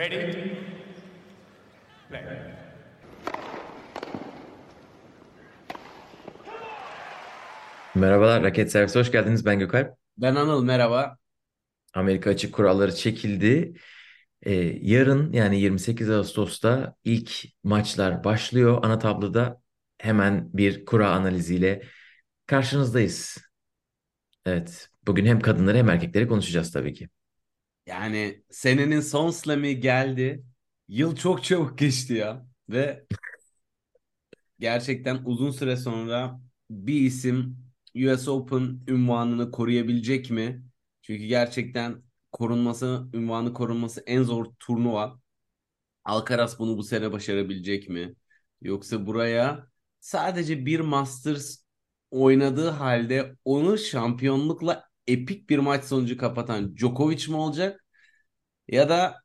Ready? Play. Merhabalar, Raket Servisi hoş geldiniz. Ben Gökalp. Ben Anıl merhaba. Amerika açık kuralları çekildi. Ee, yarın yani 28 Ağustos'ta ilk maçlar başlıyor. Ana tabloda hemen bir kura analiziyle karşınızdayız. Evet, bugün hem kadınları hem erkekleri konuşacağız tabii ki. Yani senenin son slam'i geldi. Yıl çok çabuk geçti ya. Ve gerçekten uzun süre sonra bir isim US Open ünvanını koruyabilecek mi? Çünkü gerçekten korunması, ünvanı korunması en zor turnuva. Alcaraz bunu bu sene başarabilecek mi? Yoksa buraya sadece bir Masters oynadığı halde onu şampiyonlukla epik bir maç sonucu kapatan Djokovic mi olacak? Ya da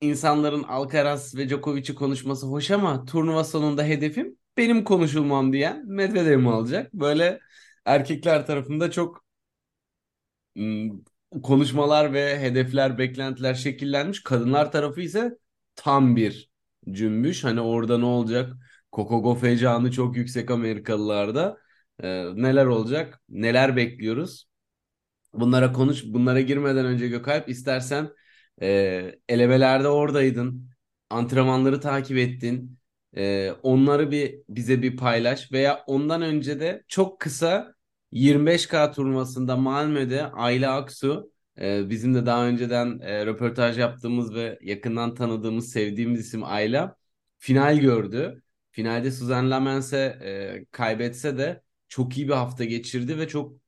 insanların Alcaraz ve Djokovic'i konuşması hoş ama turnuva sonunda hedefim benim konuşulmam diyen Medvedev mi alacak? Böyle erkekler tarafında çok ım, konuşmalar ve hedefler, beklentiler şekillenmiş. Kadınlar tarafı ise tam bir cümbüş. Hani orada ne olacak? Coco Gauff heyecanı çok yüksek Amerikalılarda. Ee, neler olacak? Neler bekliyoruz? Bunlara konuş, bunlara girmeden önce Gökalp istersen e, elemelerde oradaydın, antrenmanları takip ettin, E, onları bir bize bir paylaş veya ondan önce de çok kısa 25K turnuvasında Malmö'de Ayla Aksu e, bizim de daha önceden e, röportaj yaptığımız ve yakından tanıdığımız, sevdiğimiz isim Ayla final gördü. Finalde Suzanne Lamens'e e, kaybetse de çok iyi bir hafta geçirdi ve çok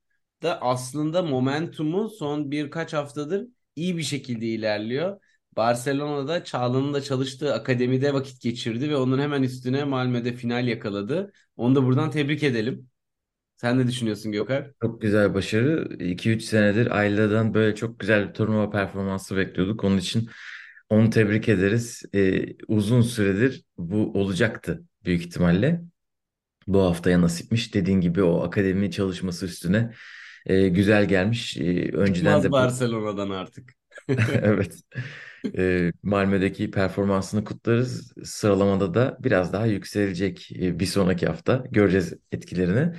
da aslında momentumu son birkaç haftadır iyi bir şekilde ilerliyor. Barcelona'da Çağla'nın da çalıştığı akademide vakit geçirdi ve onun hemen üstüne Malmö'de final yakaladı. Onu da buradan tebrik edelim. Sen ne düşünüyorsun Gökhan? Çok güzel başarı. 2-3 senedir Ayla'dan böyle çok güzel bir turnuva performansı bekliyorduk. Onun için onu tebrik ederiz. Ee, uzun süredir bu olacaktı büyük ihtimalle. Bu haftaya nasipmiş. Dediğin gibi o akademi çalışması üstüne e, güzel gelmiş. E, önceden Çıkmaz de Barcelona'dan artık. evet e, Malmö'deki performansını kutlarız. Sıralamada da biraz daha yükselecek e, bir sonraki hafta. Göreceğiz etkilerini.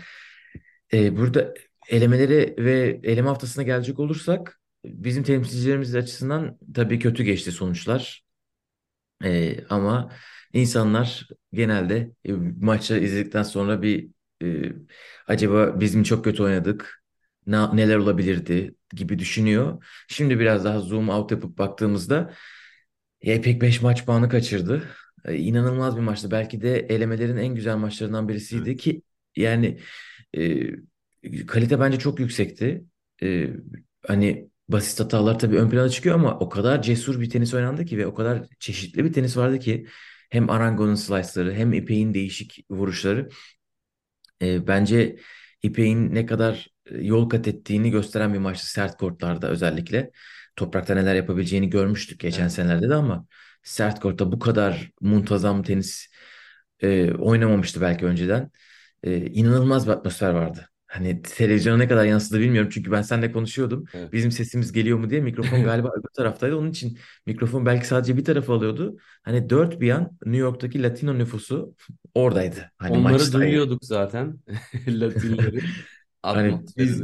E, burada elemeleri ve eleme haftasına gelecek olursak bizim temsilcilerimiz açısından tabii kötü geçti sonuçlar. Ee, ama insanlar genelde e, maçları izledikten sonra bir e, acaba biz mi çok kötü oynadık? Na- neler olabilirdi gibi düşünüyor. Şimdi biraz daha zoom out yapıp baktığımızda Epek 5 maç puanı kaçırdı. E, inanılmaz bir maçtı. Belki de elemelerin en güzel maçlarından birisiydi Evet. ki yani e, kalite bence çok yüksekti. E, hani basit hatalar tabii ön plana çıkıyor ama o kadar cesur bir tenis oynandı ki ve o kadar çeşitli bir tenis vardı ki hem Arango'nun slice'ları hem İpek'in değişik vuruşları e, bence İpek'in ne kadar yol kat ettiğini gösteren bir maçtı sert kortlarda özellikle. Toprakta neler yapabileceğini görmüştük geçen Evet. senelerde de ama sert kortta bu kadar muntazam tenis e, oynamamıştı belki önceden. E, inanılmaz bir atmosfer vardı. Hani televizyona ne kadar yansıdı bilmiyorum çünkü ben seninle konuşuyordum. Evet. Bizim sesimiz geliyor mu diye mikrofon galiba öbür taraftaydı. Onun için mikrofon belki sadece bir tarafı alıyordu. Hani dört bir yan New York'taki Latino nüfusu oradaydı. Hani Onları maçtaydı. duyuyorduk zaten. Latinleri. Hani biz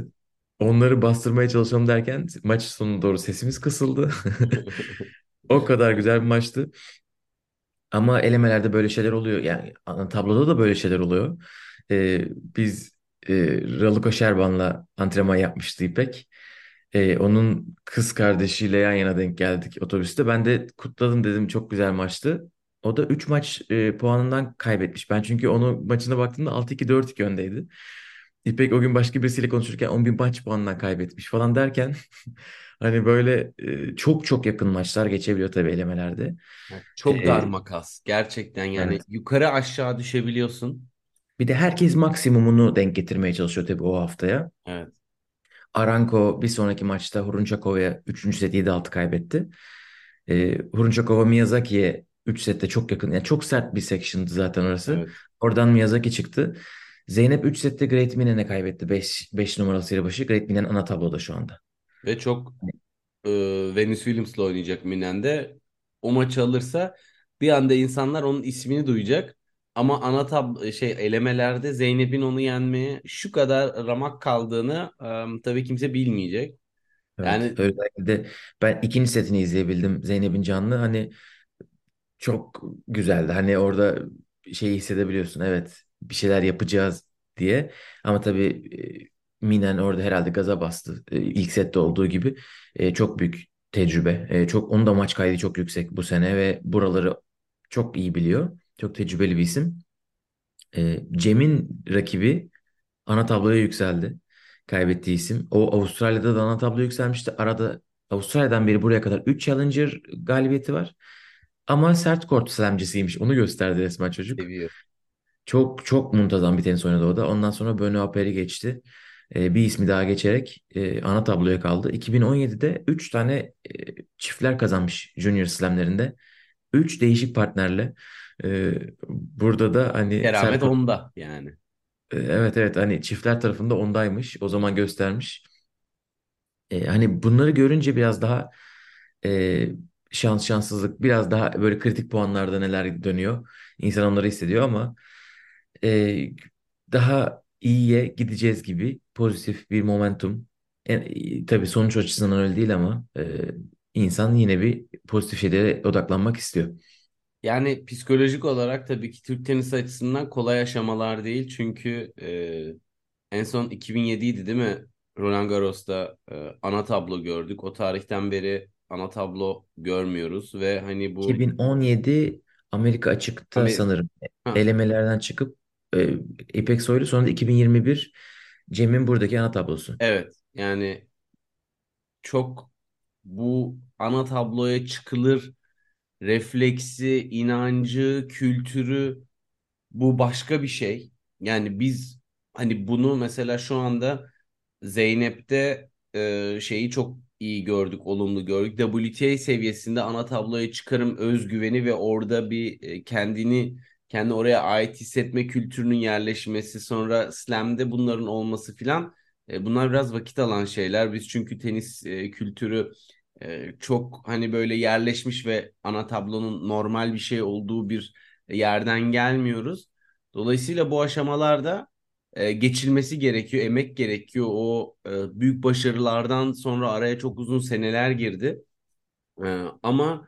onları bastırmaya çalışalım derken maç sonuna doğru sesimiz kısıldı. O kadar güzel bir maçtı. Ama elemelerde böyle şeyler oluyor. Yani ana tabloda da böyle şeyler oluyor. Ee, biz e, Raluca Şerban'la antrenman yapmıştı İpek. Ee, onun kız kardeşiyle yan yana denk geldik otobüste. Ben de kutladım dedim çok güzel maçtı. O da 3 maç e, puanından kaybetmiş. Ben çünkü onun maçına baktığımda 6-2 4-2 öndeydi. İpek o gün başka birisiyle konuşurken 11 maç puanından kaybetmiş falan derken hani böyle e, çok çok yakın maçlar geçebiliyor tabii elemelerde. Çok dar E, makas. Gerçekten yani evet. yukarı aşağı düşebiliyorsun. Bir de herkes maksimumunu denk getirmeye çalışıyor tabii o haftaya. Evet. Aranko bir sonraki maçta Hurunçakova'ya 3. set 7-6 kaybetti. E, Hurunçakova Miyazaki'ye 3 sette çok yakın. Yani çok sert bir section'dı zaten orası. Evet. Oradan Miyazaki çıktı. Zeynep 3 sette Great Minen'e kaybetti. 5, 5 numarasıyla başı. Great Minen ana tabloda şu anda. Ve çok e, Venus Williams'la oynayacak Minen'de. o maçı alırsa bir anda insanlar onun ismini duyacak. Ama ana tab şey elemelerde Zeynep'in onu yenmeye şu kadar ramak kaldığını e, tabii kimse bilmeyecek. Evet. Yani Özellikle de ben ikinci setini izleyebildim Zeynep'in canlı. Hani çok güzeldi. Hani orada şeyi hissedebiliyorsun. Evet bir şeyler yapacağız diye. Ama tabii e, Minen orada herhalde gaza bastı. E, ilk sette olduğu gibi. E, çok büyük tecrübe. E, çok onun da maç kaydı çok yüksek bu sene ve buraları çok iyi biliyor. Çok tecrübeli bir isim. Cem'in rakibi ana tabloya yükseldi. Kaybettiği isim. O Avustralya'da da ana tabloya yükselmişti. Arada Avustralya'dan beri buraya kadar 3 Challenger galibiyeti var. Ama sert kort slamcisiymiş. Onu gösterdi resmen çocuk. seviyor. Çok çok muntazam bir tenis oynadı o da. Ondan sonra Benoît Paire geçti. Ee, bir ismi daha geçerek e, ana tabloya kaldı. 2017'de 3 tane e, çiftler kazanmış Junior Slam'lerinde. 3 değişik partnerle. Ee, burada da hani Keramet onda yani. e, Evet evet hani çiftler tarafında ondaymış. O zaman göstermiş. E, hani bunları görünce biraz daha e, şans şanssızlık biraz daha böyle kritik puanlarda neler dönüyor. İnsan onları hissediyor ama e, daha iyiye gideceğiz gibi pozitif bir momentum. E, tabii sonuç açısından öyle değil ama e, insan yine bir pozitif şeylere odaklanmak istiyor. Yani psikolojik olarak tabii ki Türk tenisi açısından kolay aşamalar değil. Çünkü e, en son 2007 idi değil mi? Roland Garros'ta e, ana tablo gördük. O tarihten beri ana tablo görmüyoruz ve hani bu 2017 Amerika açıkta Amer sanırım ha, elemelerden çıkıp e, İpek Soylu sonra da 2021 Cem'in buradaki ana tablosu. evet yani çok bu ana tabloya çıkılır refleksi, inancı, kültürü bu başka bir şey. Yani biz hani bunu mesela şu anda Zeynep'te e, şeyi çok iyi gördük, olumlu gördük. WTA seviyesinde ana tabloya çıkarım özgüveni ve orada bir e, kendini kendi oraya ait hissetme kültürünün yerleşmesi, sonra Slam'de bunların olması filan e, bunlar biraz vakit alan şeyler. Biz çünkü tenis e, kültürü e, çok hani böyle yerleşmiş ve ana tablonun normal bir şey olduğu bir yerden gelmiyoruz. Dolayısıyla bu aşamalarda e, geçilmesi gerekiyor, emek gerekiyor. O e, büyük başarılardan sonra araya çok uzun seneler girdi. E, ama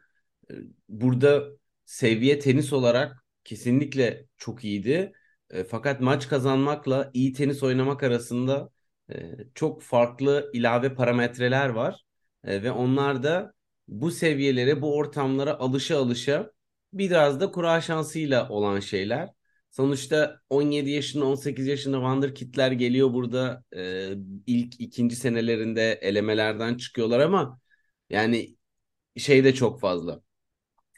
e, burada seviye tenis olarak kesinlikle çok iyiydi. E, fakat maç kazanmakla iyi tenis oynamak arasında e, çok farklı ilave parametreler var. E, ve onlar da bu seviyelere, bu ortamlara alışa alışa biraz da kura şansıyla olan şeyler. Sonuçta 17 yaşında 18 yaşında wonderkid'ler geliyor burada e, ilk ikinci senelerinde elemelerden çıkıyorlar ama yani şey de çok fazla.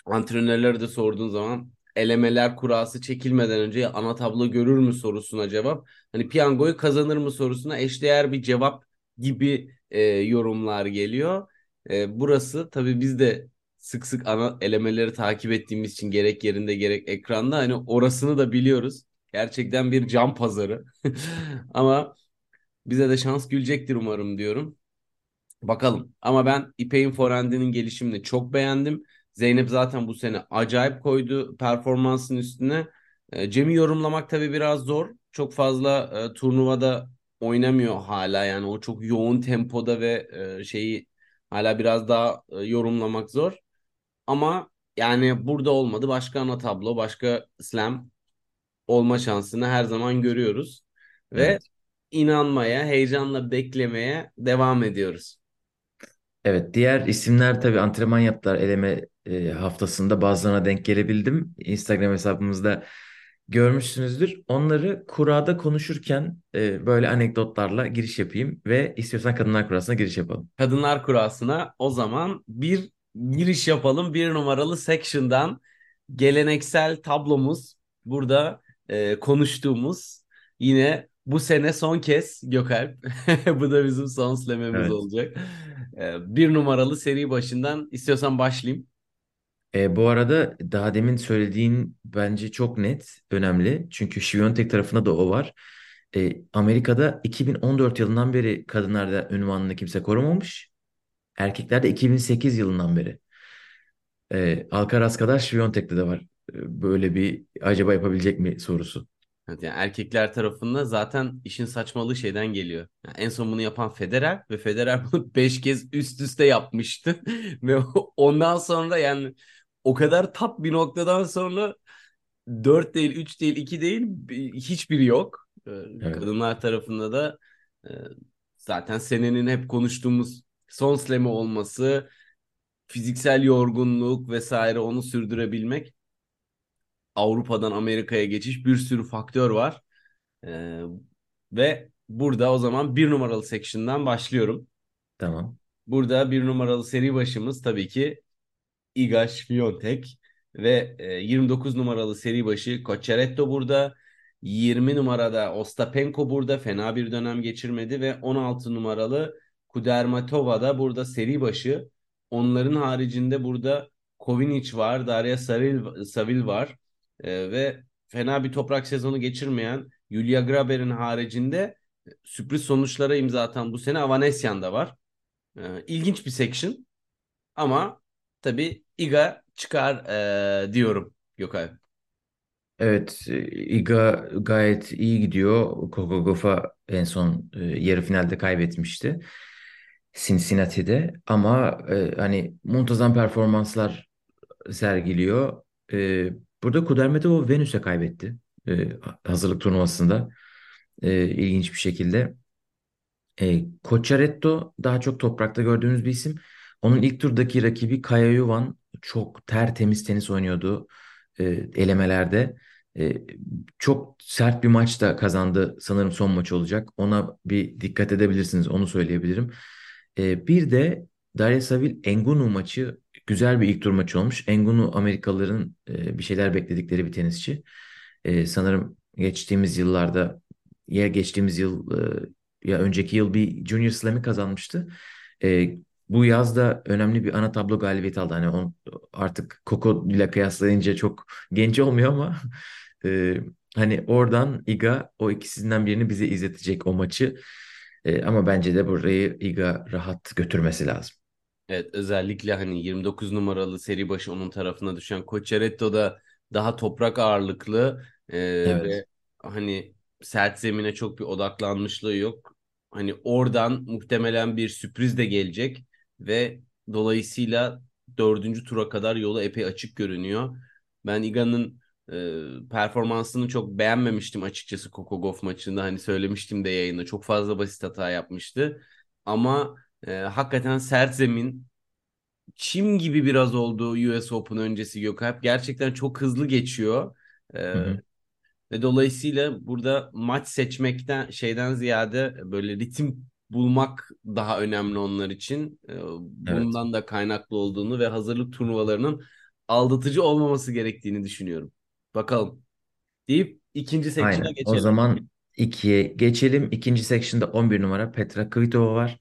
Antrenörlere de sorduğun zaman elemeler kurası çekilmeden önce ana tablo görür mü sorusuna cevap. Hani piyangoyu kazanır mı sorusuna eşdeğer bir cevap gibi e, yorumlar geliyor. E, burası tabii biz de sık sık ana elemeleri takip ettiğimiz için gerek yerinde gerek ekranda hani orasını da biliyoruz. Gerçekten bir can pazarı. Ama bize de şans gülecektir umarım diyorum. Bakalım. Ama ben İpek'in forehand'inin gelişimini çok beğendim. Zeynep zaten bu sene acayip koydu performansın üstüne. E, Cem'i yorumlamak tabii biraz zor. Çok fazla e, turnuvada oynamıyor hala yani o çok yoğun tempoda ve e, şeyi hala biraz daha e, yorumlamak zor. Ama yani burada olmadı. Başka ana tablo, başka slam olma şansını her zaman görüyoruz. Ve Evet. inanmaya, heyecanla beklemeye devam ediyoruz. Evet, diğer isimler tabii antrenman yaptılar eleme e, haftasında bazılarına denk gelebildim. Instagram hesabımızda görmüşsünüzdür. Onları kurada konuşurken e, böyle anekdotlarla giriş yapayım ve istiyorsan kadınlar kurasına giriş yapalım. Kadınlar Kurası'na o zaman bir giriş yapalım. Bir numaralı section'dan geleneksel tablomuz burada e, konuştuğumuz yine bu sene son kez Gökalp. Bu da bizim son slam'imiz Evet. olacak. E, bir numaralı seri başından istiyorsan başlayayım. E, bu arada daha demin söylediğin bence çok net, önemli. Çünkü Şiviyontek tarafında da o var. E, Amerika'da 2014 yılından beri kadınlarda ünvanını kimse korumamış. Erkeklerde 2008 yılından beri. E, Alcaraz kadar Świątek'te de var. Böyle bir acaba yapabilecek mi sorusu. Evet, yani erkekler tarafında zaten işin saçmalığı şeyden geliyor. Yani en son bunu yapan Federer ve Federer bunu 5 kez üst üste yapmıştı. Ve ondan sonra yani o kadar tap bir noktadan sonra 4 değil, 3 değil, 2 değil bir- hiçbiri yok. Ee, Evet. Kadınlar tarafında da e, zaten senenin hep konuştuğumuz son slam'i olması, fiziksel yorgunluk vesaire onu sürdürebilmek. Avrupa'dan Amerika'ya geçiş bir sürü faktör var. Ee, ve burada o zaman bir numaralı section'dan başlıyorum. Tamam. Burada bir numaralı seri başımız tabii ki Iga Świątek ve e, 29 numaralı seri başı Cocciaretto burada. 20 numarada Ostapenko burada fena bir dönem geçirmedi ve 16 numaralı Kudermetova da burada seri başı. Onların haricinde burada Kovinic var, Darya Savil, Savil var E, ve fena bir toprak sezonu geçirmeyen Julia Graber'in haricinde sürpriz sonuçlara imza atan bu sene Avanesyan da var. E, ilginç bir section ama tabii Iga çıkar e, diyorum Gökay. Evet, Iga gayet iyi gidiyor. Coco Gauff'a en son e, yarı finalde kaybetmişti. Cincinnati'de ama e, hani muntazam performanslar sergiliyor. E, burada Kudermetov Venüs'e kaybetti. E, hazırlık turnuvasında. E, ilginç bir şekilde. E, Cocciaretto daha çok toprakta gördüğümüz bir isim. Onun ilk turdaki rakibi Kaya Yuvan çok tertemiz tenis oynuyordu e, elemelerde. E, çok sert bir maçta kazandı. Sanırım son maç olacak. Ona bir dikkat edebilirsiniz. Onu söyleyebilirim. E, bir de Darya Savil Engunu maçı güzel bir ilk tur maçı olmuş. Engunu Amerikalıların e, bir şeyler bekledikleri bir tenisçi. E, sanırım geçtiğimiz yıllarda ya geçtiğimiz yıl e, ya önceki yıl bir Junior Slam'i kazanmıştı. E, bu yaz da önemli bir ana tablo galibiyeti aldı. Hani on, artık Coco ile kıyaslayınca çok genç olmuyor ama e, hani oradan Iga o ikisinden birini bize izletecek o maçı. E, ama bence de burayı Iga rahat götürmesi lazım. Evet özellikle hani 29 numaralı seri başı onun tarafına düşen Cocciaretto da daha toprak ağırlıklı e, Evet. ve hani sert zemine çok bir odaklanmışlığı yok. Hani oradan muhtemelen bir sürpriz de gelecek ve dolayısıyla dördüncü tura kadar yolu epey açık görünüyor. Ben Iga'nın e, performansını çok beğenmemiştim açıkçası Coco Gauff maçında. Hani söylemiştim de yayında çok fazla basit hata yapmıştı. Ama e, hakikaten sert zemin çim gibi biraz oldu US Open öncesi Gökalp. Gerçekten çok hızlı geçiyor. E, Hı hı. ve dolayısıyla burada maç seçmekten şeyden ziyade böyle ritim bulmak daha önemli onlar için. E, bundan da kaynaklı olduğunu ve hazırlık turnuvalarının aldatıcı olmaması gerektiğini düşünüyorum. Bakalım. Deyip ikinci section'a Aynen. O geçelim. zaman ikiye geçelim. İkinci section'da 11 numara Petra Kvitova var.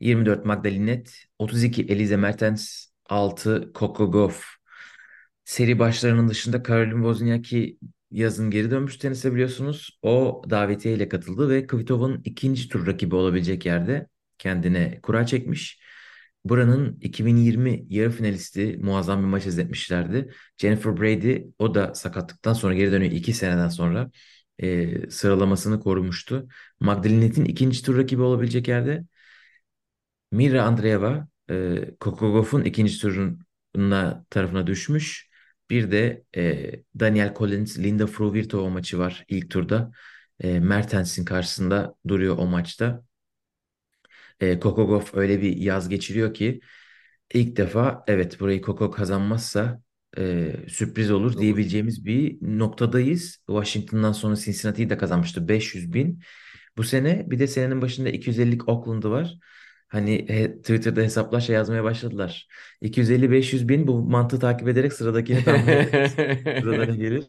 24 Magdalinet, 32 Elize Mertens, 6 Coco Gauff. Seri başlarının dışında Caroline Wozniacki yazın geri dönmüş tenise biliyorsunuz. O davetiye ile katıldı ve Kvitova'nın ikinci tur rakibi olabilecek yerde kendine kura çekmiş. Buranın 2020 yarı finalisti muazzam bir maç izletmişlerdi. Jennifer Brady o da sakatlıktan sonra geri dönüyor iki seneden sonra e, sıralamasını korumuştu. Magdalenet'in ikinci tur rakibi olabilecek yerde Mira Andreeva e, Gauff'un ikinci turuna tarafına düşmüş. Bir de e, Daniel Collins, Linda Fruhvirtova maçı var ilk turda. E, Mertens'in karşısında duruyor o maçta. E, Gauff öyle bir yaz geçiriyor ki ilk defa evet burayı Coco kazanmazsa e, sürpriz olur Olur. diyebileceğimiz bir noktadayız. Washington'dan sonra Cincinnati'yi de kazanmıştı 500 bin. Bu sene bir de senenin başında 250'lik Oakland'ı var. Hani he- Twitter'da hesaplar şey yazmaya başladılar. 250-500 bin bu mantığı takip ederek sıradakini tahmin ederiz. Sırada ne gelir?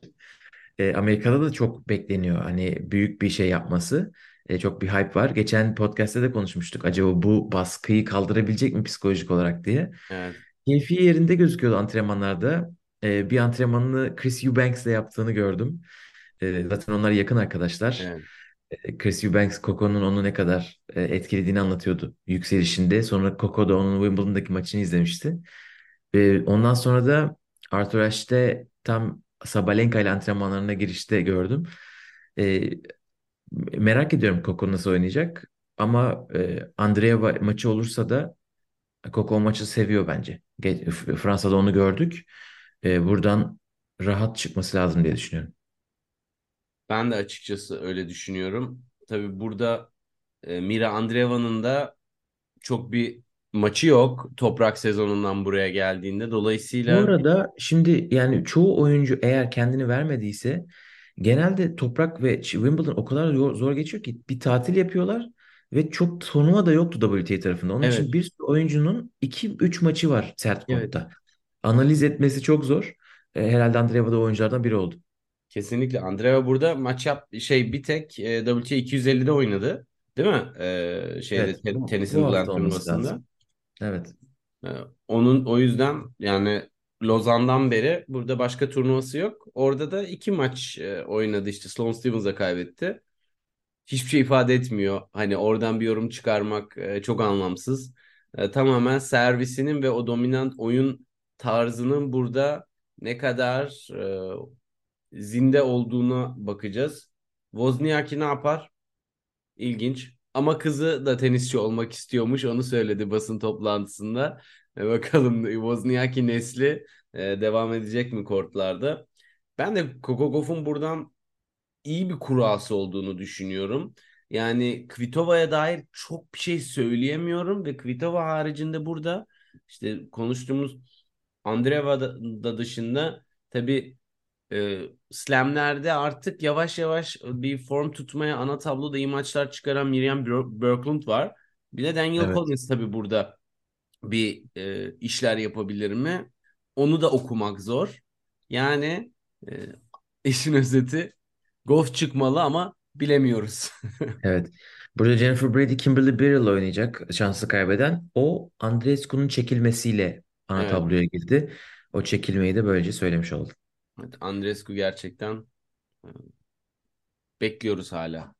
E, Amerika'da da çok bekleniyor. Hani büyük bir şey yapması. E, çok bir hype var. Geçen podcast'te de konuşmuştuk. Acaba bu baskıyı kaldırabilecek mi psikolojik olarak diye. Evet. Keyfi yerinde gözüküyordu antrenmanlarda. E, bir antrenmanını Chris Eubanks'le yaptığını gördüm. E, zaten onlar yakın arkadaşlar. Evet. E, Chris Eubanks, Coco'nun onu ne kadar e, etkilediğini anlatıyordu yükselişinde. Sonra Coco da onun Wimbledon'daki maçını izlemişti. E, ondan sonra da Arthur Ashe'de tam Sabalenka ile antrenmanlarına girişte gördüm. E, merak ediyorum Coco nasıl oynayacak. Ama e, Andreeva maçı olursa da Coco maçı seviyor bence. Fransa'da onu gördük. E, buradan rahat çıkması lazım diye düşünüyorum. Ben de açıkçası öyle düşünüyorum. Tabii burada e, Mira Andreeva'nın da çok bir maçı yok toprak sezonundan buraya geldiğinde. Bu Dolayısıyla arada şimdi yani çoğu oyuncu eğer kendini vermediyse genelde Toprak ve Wimbledon o kadar zor, zor geçiyor ki bir tatil yapıyorlar ve çok turnuva da yoktu WTA tarafında. Onun evet için bir oyuncunun iki üç maçı var sert evet kortta. Analiz etmesi çok zor. E, herhalde Andreeva da oyunculardan biri oldu. Kesinlikle Andreeva burada maç yap şey bir tek e, WTA 250'de oynadı. Değil mi? E, şeyde Evet, te- tenisin olması turnuvasında. Evet, E, onun o yüzden yani Lozan'dan beri burada başka turnuvası yok. Orada da iki maç e, oynadı işte Sloane Stevens'a kaybetti. hiçbir şey ifade etmiyor. Hani oradan bir yorum çıkarmak e, çok anlamsız. E, tamamen servisinin ve o dominant oyun tarzının burada ne kadar e, zinde olduğuna bakacağız. Wozniacki ne yapar? İlginç. Ama kızı da tenisçi olmak istiyormuş. Onu söyledi basın toplantısında. E, bakalım Wozniacki nesli e, devam edecek mi kortlarda? Ben de Gauff'un buradan iyi bir kurası olduğunu düşünüyorum. Yani Kvitova'ya dair çok bir şey söyleyemiyorum ve Kvitova haricinde burada işte konuştuğumuz Andreeva da, da dışında tabii e, slamlerde artık yavaş yavaş bir form tutmaya ana tabloda iyi maçlar çıkaran Miriam Björklund var. Bir de Daniel evet. Collins tabii burada bir e, işler yapabilir mi? Onu da okumak zor. Yani e, işin özeti Goff çıkmalı ama bilemiyoruz. Evet. Burada Jennifer Brady, Kimberly Birrell oynayacak şansı kaybeden. O Andreescu'nun çekilmesiyle ana Evet. tabloya girdi. O çekilmeyi de böylece söylemiş oldum. Evet, Andreescu gerçekten e, bekliyoruz hala.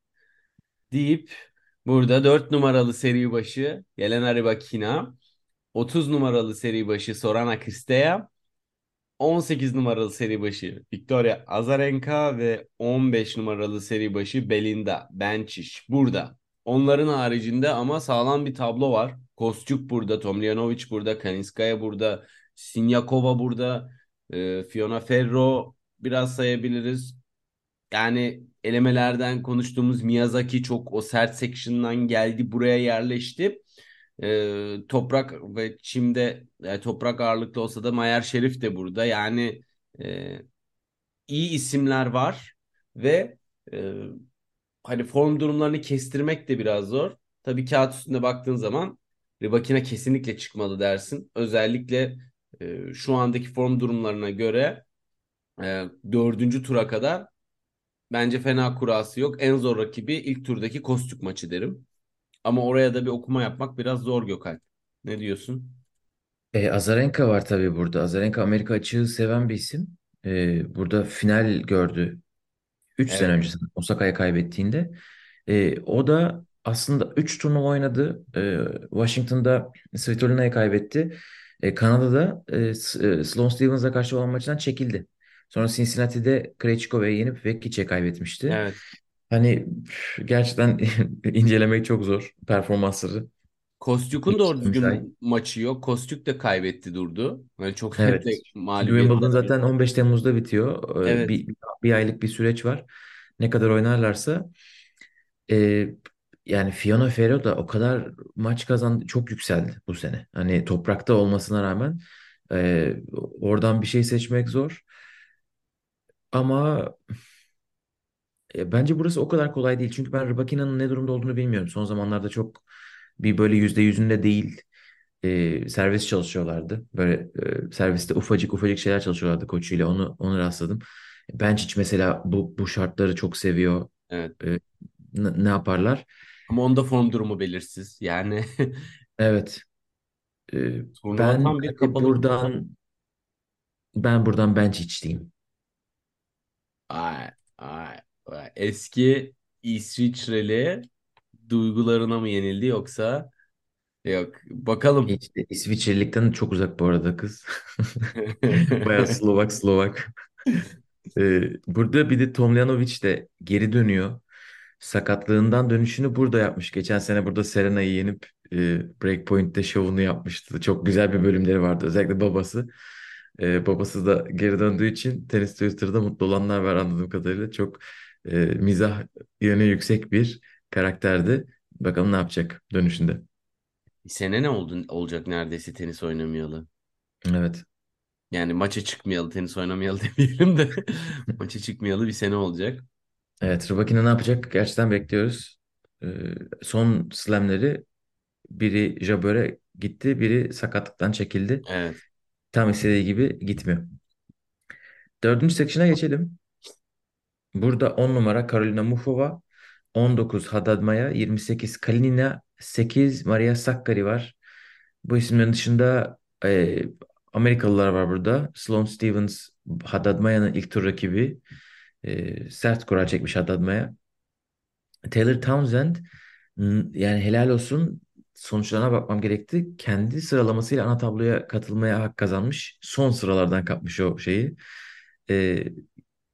Deyip burada 4 numaralı seri başı Yelena Rybakina, 30 numaralı seri başı Sorana Cîrstea, 18 numaralı seri başı Victoria Azarenka ve 15 numaralı seri başı Belinda Bencic burada. Onların haricinde ama sağlam bir tablo var. Kostyuk burada, Tomljanovic burada, Kaniskaya burada, Sinyakova burada, e, Fiona Ferro biraz sayabiliriz. Yani elemelerden konuştuğumuz Miyazaki çok o sert section'dan geldi buraya yerleşti. Ee, toprak ve çimde e, toprak ağırlıklı olsa da Mayer Şerif de burada. Yani e, iyi isimler var ve e, hani form durumlarını kestirmek de biraz zor. Tabii kağıt üstünde baktığın zaman Rybakina kesinlikle çıkmalı dersin. Özellikle e, şu andaki form durumlarına göre e, dördüncü tura kadar Bence fena kurası yok. En zor rakibi ilk turdaki Kostük maçı derim. Ama oraya da bir okuma yapmak biraz zor Gökalp. Ne diyorsun? E, Azarenka var tabii burada. Azarenka Amerika açığı seven bir isim. E, burada final gördü. 3 sene Evet. önce sanırım Osaka'ya kaybettiğinde. E, o da aslında 3 turnuva oynadı. E, Washington'da Svitolina'ya kaybetti. E, Kanada'da e, e, Sloane Stevens'a karşı olan maçtan çekildi. Sonra Cincinnati'de Krejcikova'ya yenip Vekic'e kaybetmişti. Evet. Hani gerçekten incelemek çok zor performansları. Kostük'ün doğru düzgün maçı yok. Kostük de kaybetti durdu. Yani çok Evet. mağlubiyetler Wimbledon zaten 15 Temmuz'da bitiyor. Ee, Evet. Bir, bir aylık bir süreç var. Ne kadar oynarlarsa. Ee, yani Fiona Ferro da o kadar maç kazandı. Çok yükseldi bu sene. Hani toprakta olmasına rağmen e, oradan bir şey seçmek zor. Ama e, bence burası o kadar kolay değil. Çünkü ben Rybakina'nın ne durumda olduğunu bilmiyorum. Son zamanlarda çok bir böyle yüzde yüzünde değil. e, servis çalışıyorlardı. Böyle e, serviste ufacık ufacık şeyler çalışıyorlardı koçuyla. Onu onu rastladım. Benčić mesela bu bu şartları çok seviyor. Evet. E, n- ne yaparlar? Ama onda form durumu belirsiz. Yani Evet. E, turnuva ben bir kapalı. buradan ben buradan Benčić diyeyim. Ay, ay, ay. Eski İsviçreli duygularına mı yenildi yoksa Yok. Bakalım. De İsviçrelikten çok uzak bu arada kız. Bayağı Slovak Slovak. Ee, burada bir de Tomljanovic de geri dönüyor. Sakatlığından dönüşünü burada yapmış. Geçen sene burada Serena'yı yenip e, Breakpoint'te şovunu yapmıştı. Çok güzel bir bölümleri vardı. Özellikle babası. Ee, babası da geri döndüğü için tenis Twitter'da mutlu olanlar var anladığım kadarıyla. Çok e, mizah yönü yüksek bir karakterdi. Bakalım ne yapacak dönüşünde. Bir sene ne oldu olacak neredeyse tenis oynamayalı. Evet. Yani maça çıkmayalı, tenis oynamayalı demeyelim de maça çıkmayalı bir sene olacak. Evet, Rybakina ne yapacak? Gerçekten bekliyoruz. Ee, son slamleri biri Jabber'e gitti, biri sakatlıktan çekildi. Evet. Tam istediği gibi gitmiyor. Dördüncü section'a geçelim. Burada 10 numara Karolina Muchova, 19 Haddad Maya, 28 Kalinina, 8 Maria Sakkari var. Bu isimlerin dışında e, Amerikalılar var burada. Sloane Stevens, Haddad Maya'nın ilk tur rakibi. E, sert kura çekmiş Haddad Maya. Taylor Townsend yani helal olsun sonuçlarına bakmam gerekti. Kendi sıralamasıyla ana tabloya katılmaya hak kazanmış. Son sıralardan kapmış o şeyi. Ee,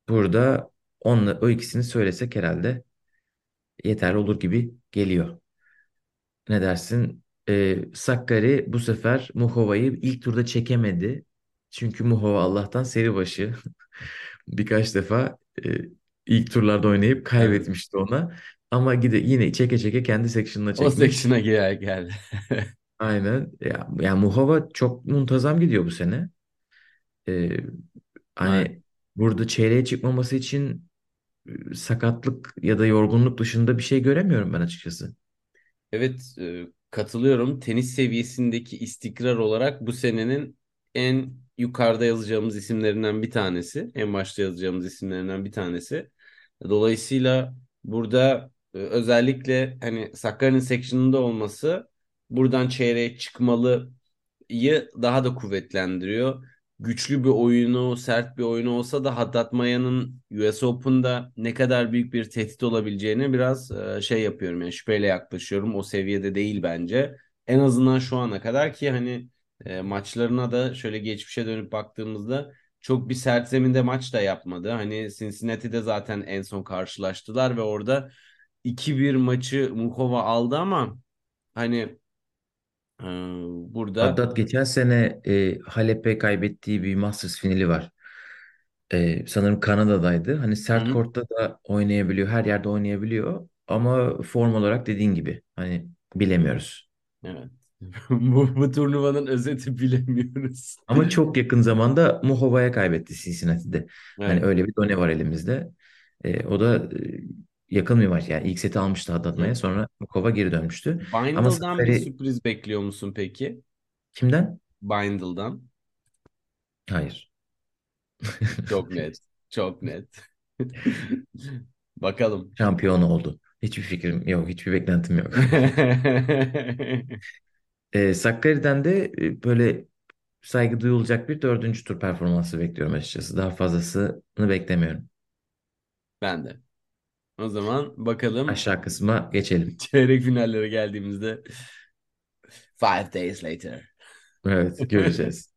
burada onunla, o ikisini söylesek herhalde yeterli olur gibi geliyor. Ne dersin? Ee, Sakkari bu sefer Muhova'yı ilk turda çekemedi. Çünkü Muhova Allah'tan seri başı. Birkaç defa e, ilk turlarda oynayıp Evet. kaybetmişti ona. Ama gide yine çeke çeke kendi section'ına O çekmiş. section'a gel geldi. Aynen. Ya, ya Muhova çok muntazam gidiyor bu sene. Ee, Aynen. hani burada çeyreğe çıkmaması için e, sakatlık ya da yorgunluk dışında bir şey göremiyorum ben açıkçası. Evet, e, katılıyorum. Tenis seviyesindeki istikrar olarak bu senenin en yukarıda yazacağımız isimlerinden bir tanesi. En başta yazacağımız isimlerinden bir tanesi. Dolayısıyla burada e, özellikle hani Sakarya'nın section'ında olması buradan çeyreğe çıkmalıyı daha da kuvvetlendiriyor. Güçlü bir oyunu, sert bir oyunu olsa da Haddad Maya'nın US Open'da ne kadar büyük bir tehdit olabileceğini biraz e, şey yapıyorum yani şüpheyle yaklaşıyorum. O seviyede değil bence. En azından şu ana kadar ki hani e, maçlarına da şöyle geçmişe dönüp baktığımızda çok bir sert zeminde maç da yapmadı. Hani Cincinnati'de zaten en son karşılaştılar ve orada 2-1 maçı Mukova aldı ama hani e, burada Haddad geçen sene e, Halep'e kaybettiği bir Masters finali var. E, sanırım Kanada'daydı. Hani sert hı. kortta da oynayabiliyor. Her yerde oynayabiliyor. Ama form olarak dediğin gibi. Hani bilemiyoruz. Evet. Bu, bu turnuvanın özeti bilemiyoruz. Ama çok yakın zamanda Muhova'ya kaybetti Cincinnati'de. Hani Evet. öyle bir done var elimizde. E, o da e, yakın bir maç. Yani ilk seti almıştı Haddad Maya. Evet. Sonra Muhova geri dönmüştü. Ama Bindle'dan bir sürpriz bekliyor musun peki? kimden? Bindle'dan. Hayır. Çok net. Çok net. Bakalım. Şampiyon oldu. Hiçbir fikrim yok. Hiçbir beklentim yok. E, Sakkari'den de e, böyle saygı duyulacak bir dördüncü tur performansı bekliyorum açıkçası. Daha fazlasını beklemiyorum. Ben de. O zaman bakalım Aşağı kısma geçelim. çeyrek finallere geldiğimizde five days later. Evet, göreceğiz.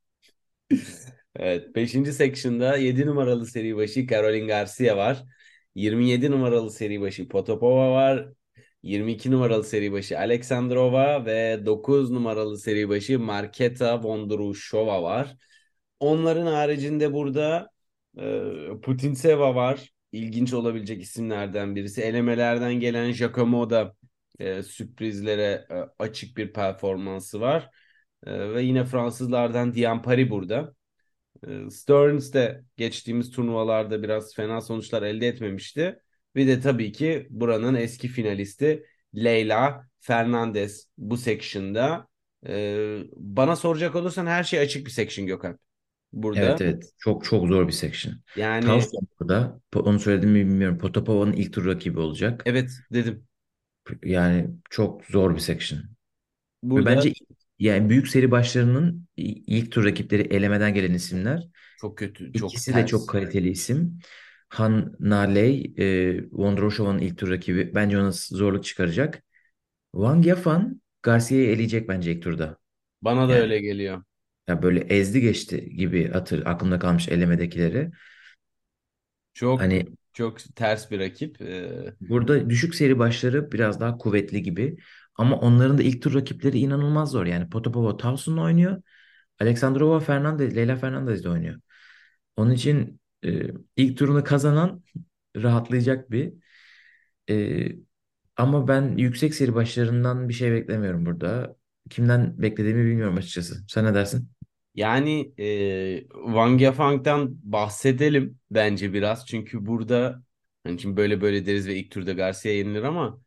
Evet, 5. section'da 7 numaralı seri başı Caroline Garcia var. 27 numaralı seri başı Potapova var. 22 numaralı seri başı Alexandrova ve 9 numaralı seri başı Marketa Vondrushova var. Onların haricinde burada e, Putintseva var. İlginç olabilecek isimlerden birisi. Elemelerden gelen Giacomo da e, sürprizlere e, açık bir performansı var. Ve yine Fransızlardan Diane Paris burada. E, Stearns de geçtiğimiz turnuvalarda biraz fena sonuçlar elde etmemişti. Bir de tabii ki buranın eski finalisti Leyla Fernandez bu section'da. E, bana soracak olursan her şey açık bir section Gökhan. Burada. Evet evet. Çok çok zor bir section. Yani Towson burada. Onu söyledim mi bilmiyorum. Potapova'nın ilk tur rakibi olacak. evet dedim. Yani çok zor bir section. Ve Burada bence yani büyük seri başlarının ilk tur rakipleri elemeden gelen isimler. çok kötü, çok İkisi de çok ters. kaliteli isim. Han Naley, e, Vondroushova'nın ilk tur rakibi. Bence ona zorluk çıkaracak. Wang Yafan Garcia'yı eleyecek bence ilk turda. Bana da Yani öyle geliyor. ya böyle ezdi geçti gibi hatır aklımda kalmış elemedekileri. Çok Hani çok ters bir rakip. Ee, burada düşük seri başları biraz daha kuvvetli gibi. Ama onların da ilk tur rakipleri inanılmaz zor. Yani Potapova Towson'la oynuyor. Alexandrova Fernandez, Leyla Fernandez de oynuyor. Onun için e, ilk turunu kazanan rahatlayacak bir. E, ama ben yüksek seri başlarından bir şey beklemiyorum burada. Kimden beklediğimi bilmiyorum açıkçası. Sen ne dersin? Yani e, Wang Yafang'dan bahsedelim bence biraz. Çünkü burada hani şimdi böyle böyle deriz ve ilk turda Garcia yenilir ama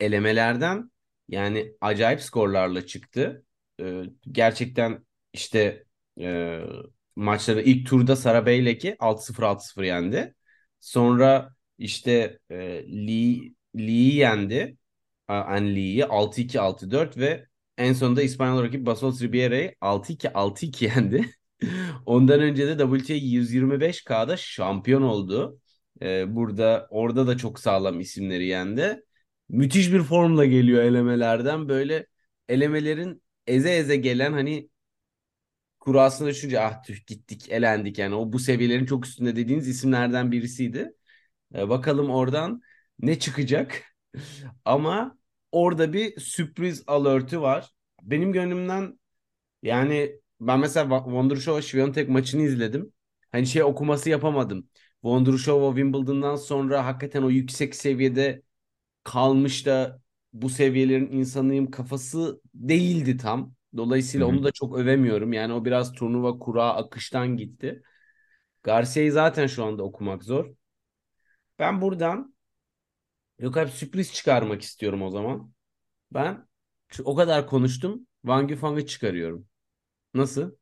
elemelerden yani acayip skorlarla çıktı. E, gerçekten işte e, maçları ilk turda Sara Beylek'i 6-0 6-0 yendi. Sonra işte e, Lee Lee'yi yendi. An Lee'yi 6-2 6-4 ve en sonunda İspanyol rakip Basols Ribiera'yı 6-2 6-2 yendi. Ondan önce de WTA 125K'da şampiyon oldu. Ee, burada orada da çok sağlam isimleri yendi. Müthiş bir formla geliyor elemelerden. Böyle elemelerin eze eze gelen hani kurasına düşünce ah tüh gittik elendik yani o bu seviyelerin çok üstünde dediğiniz isimlerden birisiydi. Ee, bakalım oradan ne çıkacak. Ama orada bir sürpriz alert'i var. Benim gönlümden yani ben mesela Wondrushova Swiatek maçını izledim. Hani şey okuması yapamadım. Wondrushova Wimbledon'dan sonra hakikaten o yüksek seviyede kalmış da bu seviyelerin insanıyım kafası değildi tam. Dolayısıyla hı. onu da çok övemiyorum. Yani o biraz turnuva kura akıştan gitti. Garcia'yı zaten şu anda okumak zor. Ben buradan yok abi sürpriz çıkarmak istiyorum o zaman. Ben o kadar konuştum. Wang Yufang'ı çıkarıyorum. Nasıl?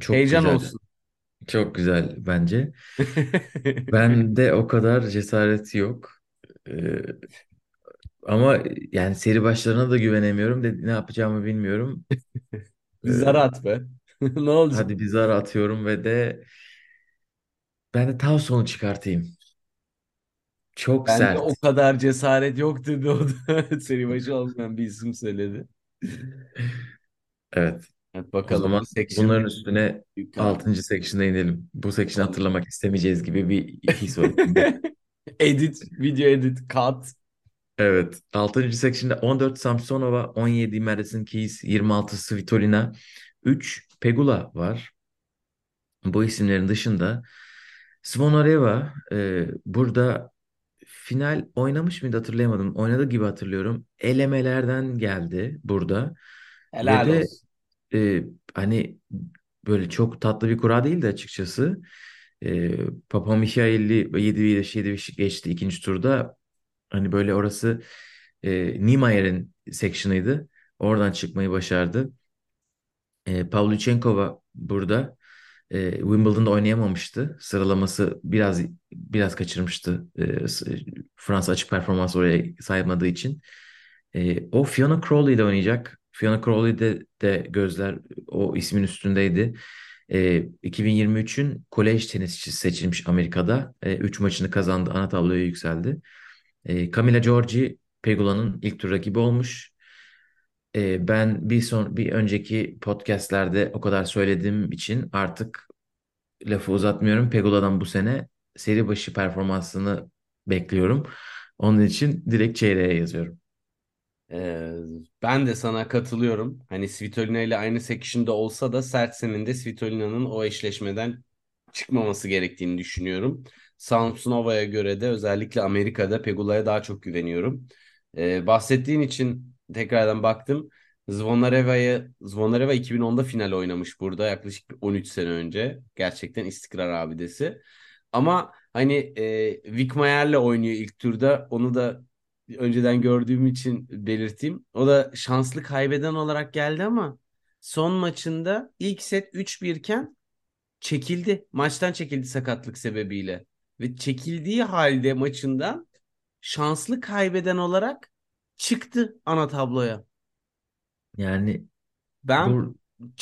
Çok Heyecan güzel. olsun. Çok güzel bence. Bende o kadar cesaret yok. Ee, ama yani seri başlarına da güvenemiyorum. De, ne yapacağımı bilmiyorum. Bir zar Ee, at be. Ne olacak? hadi bir zar atıyorum ve de ben de Tavson'u çıkartayım. Çok Bende o sert. kadar cesaret yok dedi o da. Seri başı olmayan bir isim söyledi. Evet. Evet O bakalım zaman bu section bunların üstüne karar. 6. section'a inelim. Bu section'ı Tamam. hatırlamak istemeyeceğiz gibi bir his var içimde. Edit, video edit, cut. Evet. 6. section'da 14 Samsonova, 17 Madison Keys, 26 Svitolina, 3 Pegula var. Bu isimlerin dışında Zvonareva e, burada final oynamış mıydı hatırlayamadım. Oynadı gibi hatırlıyorum. Elemelerden geldi burada. Ve Helal de olsun. e, hani böyle çok tatlı bir kura değildi açıkçası. E, Papa Michail'i 7-5 7-5 geçti ikinci turda. Hani böyle orası e, Niemeyer'in section'ıydı. Oradan çıkmayı başardı. E, Pavlyuchenkova burada e, Wimbledon'da oynayamamıştı. Sıralaması biraz biraz kaçırmıştı. E, Fransa açık performans oraya saymadığı için. E, o Fiona Crawley ile oynayacak. Fiona Crawley'de de gözler o ismin üstündeydi. E, 2023'ün kolej tenisçisi seçilmiş Amerika'da. 3 maçını kazandı. Ana tabloya yükseldi. E, Camila Giorgi Pegula'nın ilk tur rakibi olmuş. E, ben bir son bir önceki podcastlerde o kadar söylediğim için artık lafı uzatmıyorum. Pegula'dan bu sene seri başı performansını bekliyorum. Onun için direkt çeyreğe yazıyorum. Ee, ben de sana katılıyorum. Hani Svitolina ile aynı section'da olsa da Sertsen'in de Svitolina'nın o eşleşmeden çıkmaması gerektiğini düşünüyorum. Samsonova'ya göre de özellikle Amerika'da Pegula'ya daha çok güveniyorum. Ee, bahsettiğin için tekrardan baktım. Zvonareva'yı Zvonareva 2010'da final oynamış burada yaklaşık 13 sene önce. Gerçekten istikrar abidesi. Ama hani e, Wickmayer'le oynuyor ilk turda. Onu da önceden gördüğüm için belirteyim. O da şanslı kaybeden olarak geldi ama son maçında ilk set 3-1 iken çekildi. Maçtan çekildi sakatlık sebebiyle. Ve çekildiği halde maçından şanslı kaybeden olarak çıktı ana tabloya. Yani Ben bu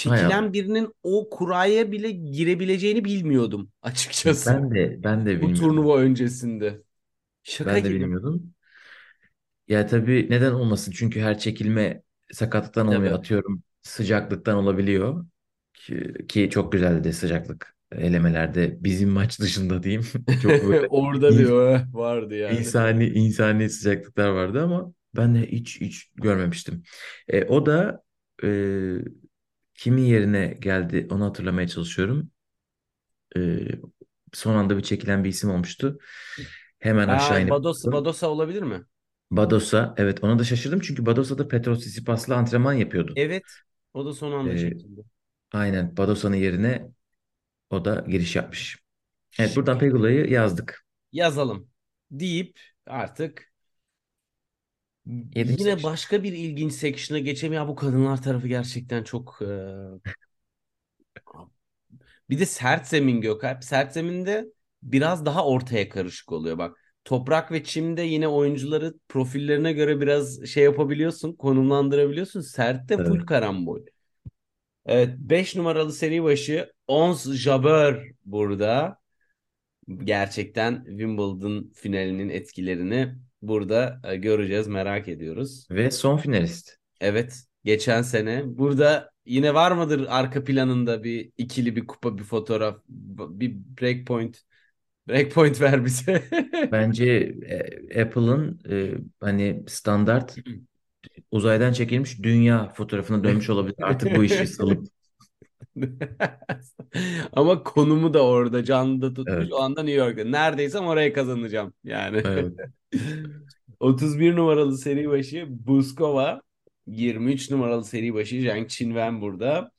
Allah. çekilen birinin o kuraya bile girebileceğini bilmiyordum açıkçası. Ben de ben de Bu bilmiyordum. turnuva öncesinde. Şaka Ben de gibi. bilmiyordum. Ya tabii neden olmasın? Çünkü her çekilme sakatlıktan olmuyor. Tabii. Atıyorum sıcaklıktan olabiliyor. Ki, ki çok güzeldi de sıcaklık elemelerde bizim maç dışında diyeyim. Çok böyle Orada bir ins- ö vardı yani. insani insani sıcaklıklar vardı ama ben de hiç hiç görmemiştim. E, o da e, kimin yerine geldi onu hatırlamaya çalışıyorum. E, son anda bir çekilen bir isim olmuştu. Hemen aşağı inip Badosa. Badosa olabilir mi? Badosa evet ona da şaşırdım çünkü Badosa da Petros Tsitsipas'la antrenman yapıyordu. Evet. O da son anda E, çekildi. aynen Badosa'nın yerine o da giriş yapmış. Evet buradan Pegula'yı yazdık. Yazalım deyip artık Yedinci yine seçtim. başka bir ilginç section'a geçelim. Ya bu kadınlar tarafı gerçekten çok e, bir de sert zemin Gökalp. Sert zeminde biraz daha ortaya karışık oluyor bak. Toprak ve çimde yine oyuncuları profillerine göre biraz şey yapabiliyorsun, konumlandırabiliyorsun. Sertte full Evet. karambol. Evet 5 numaralı seri başı Ons Jabeur burada. Gerçekten Wimbledon finalinin etkilerini burada e, göreceğiz, merak ediyoruz. Ve son finalist. Evet, geçen sene burada yine var mıdır arka planında bir ikili bir kupa, bir fotoğraf, bir breakpoint, breakpoint ver bize. Bence e, Apple'ın e, hani standart uzaydan çekilmiş dünya fotoğrafına dönmüş olabilir. Artık bu işi salıp Ama konumu da orada canlıda tutmuş. O evet. anda New York'ta. Neredeysem oraya kazanacağım yani. Evet. 31 numaralı seri başı Buskova. 23 numaralı seri başı Zhang Qinwen burada.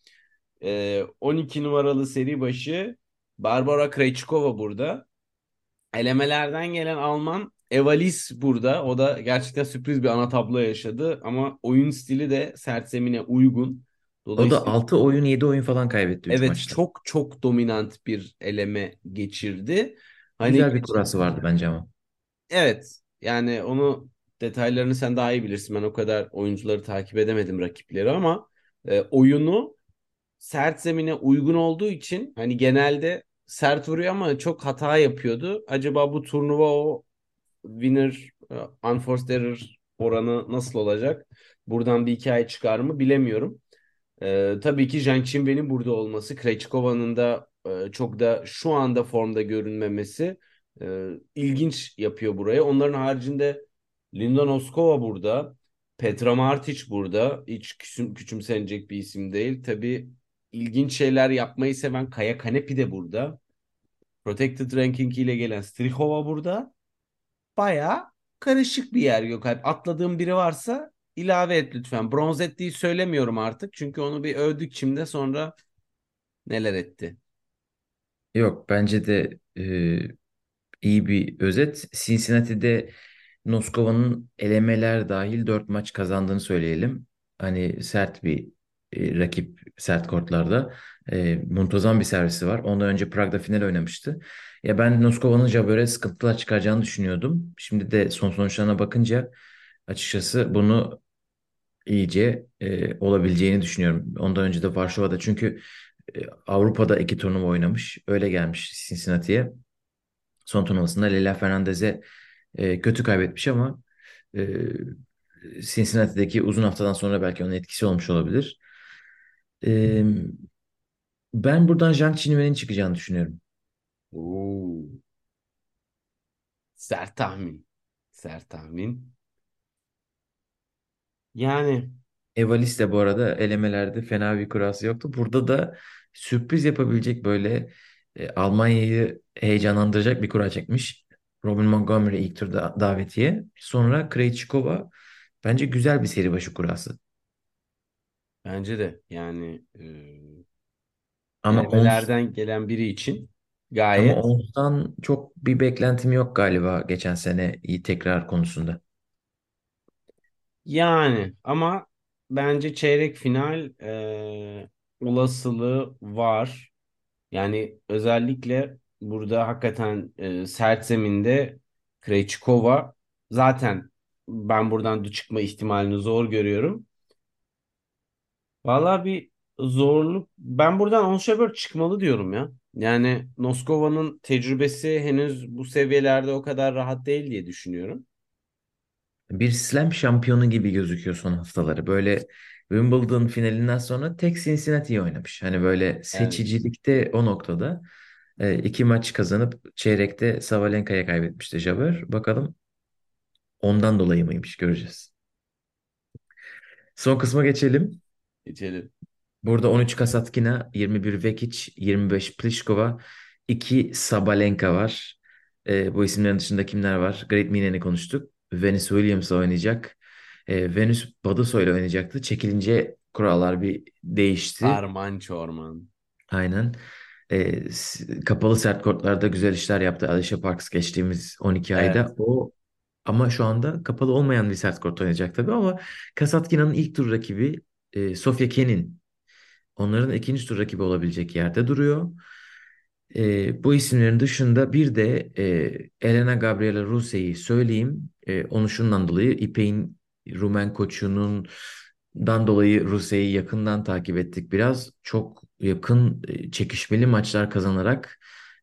Ee, 12 numaralı seri başı Barbara Krejcikova burada. Elemelerden gelen Alman Evalis burada. O da gerçekten sürpriz bir ana tablo yaşadı. Ama oyun stili de sert zemine uygun. O da Dolayısıyla 6 oyun 7 oyun falan kaybetti 3 Evet maçta. çok çok dominant bir eleme geçirdi. Hani Güzel bir kurası vardı bence ama. evet yani onu detaylarını sen daha iyi bilirsin. Ben o kadar oyuncuları takip edemedim rakipleri ama e, oyunu sert zemine uygun olduğu için hani genelde sert vuruyor ama çok hata yapıyordu. Acaba bu turnuva o winner e, unforced error oranı nasıl olacak? Buradan bir hikaye çıkar mı bilemiyorum. Ee, tabii ki Zhang Qinwen'in burada olması, Krejcikova'nın da e, çok da şu anda formda görünmemesi e, ilginç yapıyor burayı. Onların haricinde Linda Noskova burada, Petra Martic burada. Hiç küçüm, küçümsenecek bir isim değil. Tabii ilginç şeyler yapmayı seven Kaya Kanepi de burada. Protected Ranking ile gelen Strihova burada. Bayağı karışık bir yer Gökalp. Atladığım biri varsa ilave et lütfen. Bronzetti'yi söylemiyorum artık. Çünkü onu bir övdük şimdi sonra neler etti. Yok bence de e, iyi bir özet. Cincinnati'de Noskova'nın elemeler dahil 4 maç kazandığını söyleyelim. Hani sert bir e, rakip sert kortlarda. E, muntazam bir servisi var. Ondan önce Prag'da final oynamıştı. Ya ben Noskova'nın Jabeur'e sıkıntılar çıkaracağını düşünüyordum. Şimdi de son sonuçlarına bakınca açıkçası bunu iyice e, olabileceğini düşünüyorum. Ondan önce de Varşova'da çünkü e, Avrupa'da iki turnuva oynamış. Öyle gelmiş Cincinnati'ye. Son turnuvasında Leyla Fernandez'e e, kötü kaybetmiş ama e, Cincinnati'deki uzun haftadan sonra belki onun etkisi olmuş olabilir. E, ben buradan Zhang Qinwen'in çıkacağını düşünüyorum. Oo. Sert tahmin. Sert tahmin. Yani Evalis de bu arada elemelerde fena bir kurası yoktu. Burada da sürpriz yapabilecek böyle e, Almanya'yı heyecanlandıracak bir kura çekmiş. Robin Montgomery ilk turda davetiye. Sonra Krejcikova bence güzel bir seri başı kurası. bence de yani e, Ama Ons, elemelerden gelen biri için ama gayet Ons'tan çok bir beklentim yok galiba geçen sene iyi tekrar konusunda. Yani ama bence çeyrek final e, olasılığı var. Yani özellikle burada hakikaten e, sert zeminde Krejcikova zaten ben buradan da çıkma ihtimalini zor görüyorum. Vallahi bir zorluk. Ben buradan Onşabör çıkmalı diyorum ya. Yani Noskova'nın tecrübesi henüz bu seviyelerde o kadar rahat değil diye düşünüyorum. Bir slam şampiyonu gibi gözüküyor son haftaları. Böyle Wimbledon finalinden sonra tek Cincinnati'yi oynamış. Hani böyle Evet. seçicilikte o noktada e, iki maç kazanıp çeyrekte Sabalenka'ya kaybetmişti Jabber. Bakalım ondan dolayı mıymış göreceğiz. Son kısma geçelim. Geçelim. Burada 13 Kasatkina, 21 Vekic, 25 Pliskova, 2 Sabalenka var. E, bu isimlerin dışında kimler var? Great Minen'i konuştuk. Venus Williams oynayacak. E, Venus Baduso ile oynayacaktı. Çekilince kurallar bir değişti. Arman Çorman. Aynen. E, kapalı sert kortlarda güzel işler yaptı Alicia Parks geçtiğimiz 12 ayda. Evet. O ama şu anda kapalı olmayan bir sert kort oynayacak tabii ama Kasatkina'nın ilk tur rakibi e, Sofia Kenin onların ikinci tur rakibi olabilecek yerde duruyor. E, bu isimlerin dışında bir de e, Elena Gabriela Ruse'yi söyleyeyim. E, onu şundan dolayı İpek'in Rumen koçunun dan dolayı Ruse'yi yakından takip ettik biraz. Çok yakın e, çekişmeli maçlar kazanarak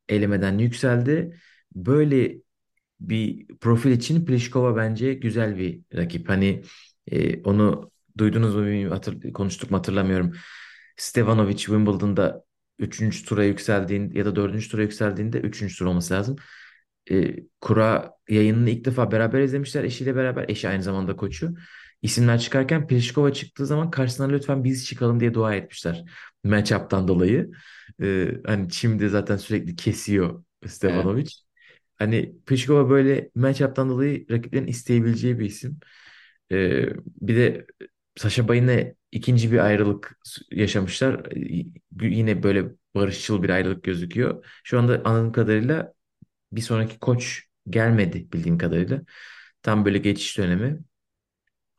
elemeden yükseldi. Böyle bir profil için Pliskova bence güzel bir rakip. Hani e, onu duydunuz mu bilmiyorum, hatır, konuştuk mu hatırlamıyorum. Stevanovic Wimbledon'da üçüncü tura yükseldiğinde ya da dördüncü tura yükseldiğinde üçüncü tur olması lazım. E, kura yayınını ilk defa beraber izlemişler eşiyle beraber. Eşi aynı zamanda koçu. İsimler çıkarken Pliskova çıktığı zaman karşısına lütfen biz çıkalım diye dua etmişler. Matchup'tan dolayı. E, hani şimdi zaten sürekli kesiyor Evet. Stevanovic. Hani Pliskova böyle matchup'tan dolayı rakiplerin isteyebileceği bir isim. Ee, bir de Sasha Bay'ına ikinci bir ayrılık yaşamışlar. Yine böyle barışçıl bir ayrılık gözüküyor. Şu anda anladığım kadarıyla bir sonraki koç gelmedi bildiğim kadarıyla. Tam böyle geçiş dönemi.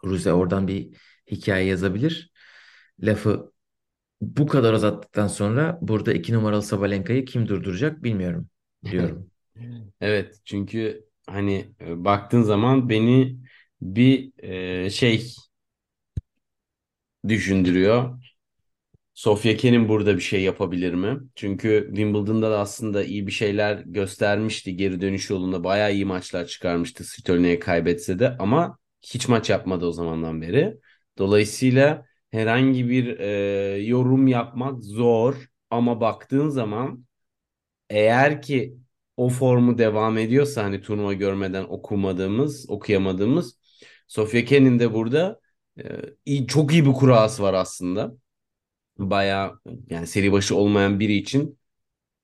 Ruse oradan bir hikaye yazabilir. Lafı bu kadar uzattıktan sonra burada iki numaralı Sabalenka'yı kim durduracak bilmiyorum diyorum. Evet çünkü hani e, baktığın zaman beni bir e, şey düşündürüyor. Sofia Kenin burada bir şey yapabilir mi? Çünkü Wimbledon'da da aslında iyi bir şeyler göstermişti. Geri dönüş yolunda bayağı iyi maçlar çıkarmıştı. Svitoline'ye kaybetse de ama hiç maç yapmadı o zamandan beri. Dolayısıyla herhangi bir e, yorum yapmak zor. Ama baktığın zaman eğer ki o formu devam ediyorsa hani turnuva görmeden okumadığımız, okuyamadığımız Sofia Kenin de burada e, iyi, çok iyi bir kurası var aslında. Bayağı yani seri başı olmayan biri için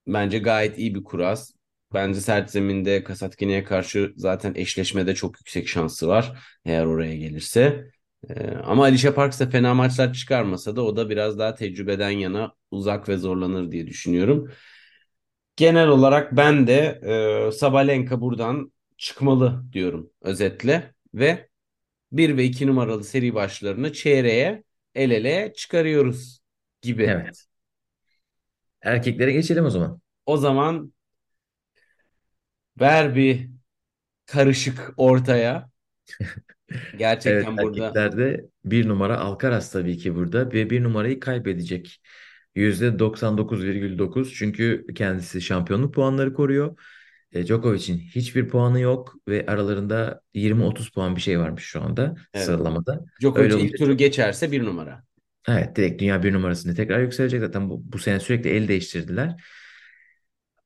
bence gayet iyi bir kuras. Bence sert zeminde Kasatkine'ye karşı zaten eşleşmede çok yüksek şansı var eğer oraya gelirse. Ee, ama Alicia Parks da fena maçlar çıkarmasa da o da biraz daha tecrübeden yana uzak ve zorlanır diye düşünüyorum. Genel olarak ben de e, Sabalenka buradan çıkmalı diyorum özetle ve bir ve 2 numaralı seri başlarını çeyreğe el ele çıkarıyoruz gibi. Evet. Erkeklere geçelim o zaman. O zaman ver bir karışık ortaya. Evet Gerçekten burada erkeklerde bir numara Alcaraz tabii ki burada ve bir numarayı kaybedecek. %99,9 çünkü kendisi şampiyonluk puanları koruyor. E, Djokovic'in hiçbir puanı yok ve aralarında 20-30 puan bir şey varmış şu anda evet. sıralamada. Djokovic Öyle ilk olunca turu geçerse bir numara. Evet direkt dünya bir numarasını tekrar yükselecek. Zaten bu, bu sene sürekli el değiştirdiler.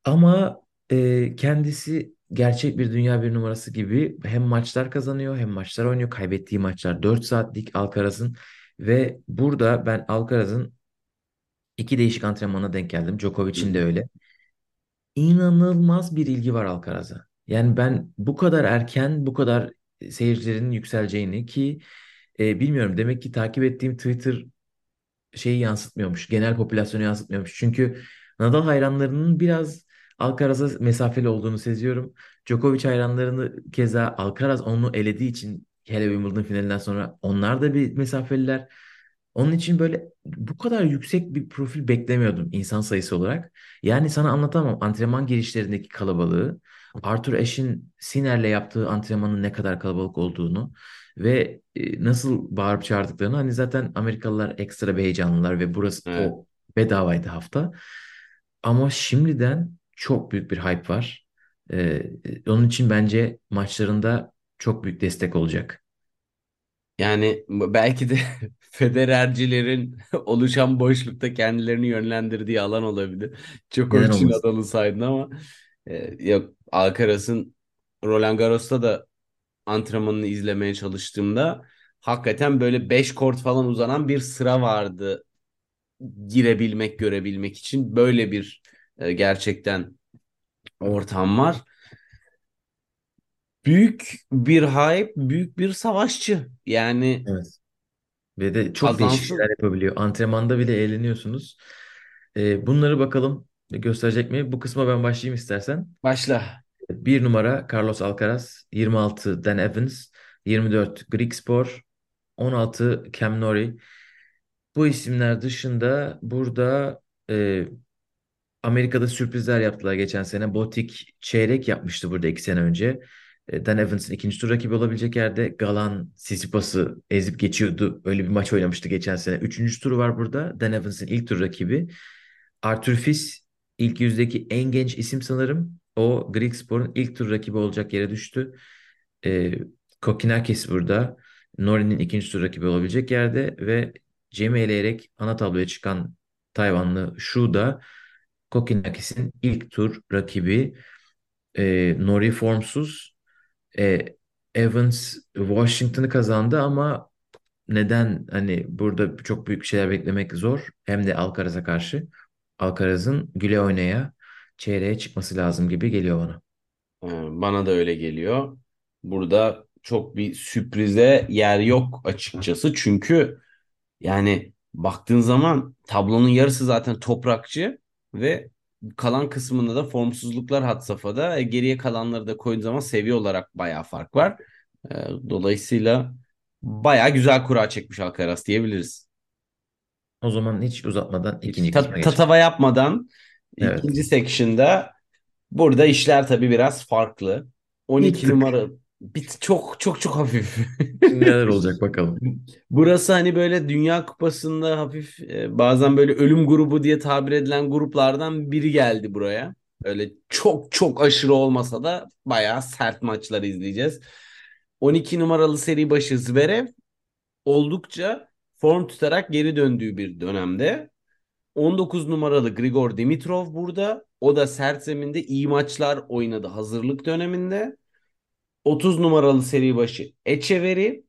Ama e, kendisi gerçek bir dünya bir numarası gibi hem maçlar kazanıyor hem maçlar oynuyor. Kaybettiği maçlar 4 saatlik Alcaraz'ın ve burada ben Alcaraz'ın iki değişik antrenmana denk geldim. Djokovic'in de öyle. İnanılmaz bir ilgi var Alcaraz'a. Yani ben bu kadar erken bu kadar seyircilerin yükseleceğini ki e, bilmiyorum demek ki takip ettiğim Twitter şeyi yansıtmıyormuş. Genel popülasyonu yansıtmıyormuş. Çünkü Nadal hayranlarının biraz Alcaraz'a mesafeli olduğunu seziyorum. Djokovic hayranlarını keza Alcaraz onu elediği için hele Wimbledon finalinden sonra onlar da bir mesafeliler. Onun için böyle bu kadar yüksek bir profil beklemiyordum insan sayısı olarak. Yani sana anlatamam antrenman girişlerindeki kalabalığı, Arthur Ashe'in Sinner'le yaptığı antrenmanın ne kadar kalabalık olduğunu ve e, nasıl bağırıp çağırdıklarını hani zaten Amerikalılar ekstra bir heyecanlılar ve burası Evet. o bedavaydı hafta. Ama şimdiden çok büyük bir hype var. Ee, onun için bence maçlarında çok büyük destek olacak. Yani belki de Federercilerin oluşan boşlukta kendilerini yönlendirdiği alan olabilir. Neden Djokovic'in olmasın? adalı saydın ama e, yok Alcaraz'ın Roland Garros'ta da antrenmanını izlemeye çalıştığımda hakikaten böyle 5 kort falan uzanan bir sıra vardı girebilmek, görebilmek için. Böyle bir e, gerçekten ortam var. Büyük bir hype, büyük bir savaşçı. Yani Evet. Ve de çok değişik şeyler kazansın. yapabiliyor. Antrenmanda bile eğleniyorsunuz. Ee, bunları bakalım gösterecek mi? Bu kısma ben başlayayım istersen. Başla. Bir numara Carlos Alcaraz, 26 Dan Evans, 24 Grigspor, 16 Cam Norrie. Bu isimler dışında burada e, Amerika'da sürprizler yaptılar geçen sene. Botik çeyrek yapmıştı burada iki sene önce. E, Dan Evans'ın ikinci tur rakibi olabilecek yerde Galan Tsitsipas'ı ezip geçiyordu. Öyle bir maç oynamıştı geçen sene. Üçüncü turu var burada. Dan Evans'ın ilk tur rakibi. Arthur Fils ilk yüzdeki en genç isim sanırım. O Grigspor'un ilk tur rakibi olacak yere düştü. E, Kokinakis burada. Norie'nin ikinci tur rakibi olabilecek yerde ve Cem'i eleyerek ana tabloya çıkan Tayvanlı Shu da Kokinakis'in ilk tur rakibi. E, Norrie formsuz. E, Evans Washington'ı kazandı ama neden hani burada çok büyük şeyler beklemek zor. Hem de Alcaraz'a karşı. Alcaraz'ın güle oynaya çeyreğe çıkması lazım gibi geliyor bana. Bana da öyle geliyor. Burada çok bir sürprize yer yok açıkçası. Çünkü yani baktığın zaman tablonun yarısı zaten toprakçı ve kalan kısmında da formsuzluklar had safhada. E, geriye kalanları da koyduğun zaman seviye olarak bayağı fark var. Ee, Dolayısıyla bayağı güzel kura çekmiş Alcaraz diyebiliriz. O zaman hiç uzatmadan ikinci kısma geçelim. tatava yapmadan Evet. ikinci section'da Burada işler tabii biraz farklı. Bir 12 tık. numara bir çok çok çok hafif. Şimdi neler olacak bakalım. Burası hani böyle Dünya Kupası'nda hafif e, bazen böyle ölüm grubu diye tabir edilen gruplardan biri geldi buraya. Öyle çok çok aşırı olmasa da bayağı sert maçlar izleyeceğiz. 12 numaralı seri başı Zverev oldukça form tutarak geri döndüğü bir dönemde. 19 numaralı Grigor Dimitrov burada. O da sert zeminde iyi maçlar oynadı hazırlık döneminde. 30 numaralı seri başı Echeverry.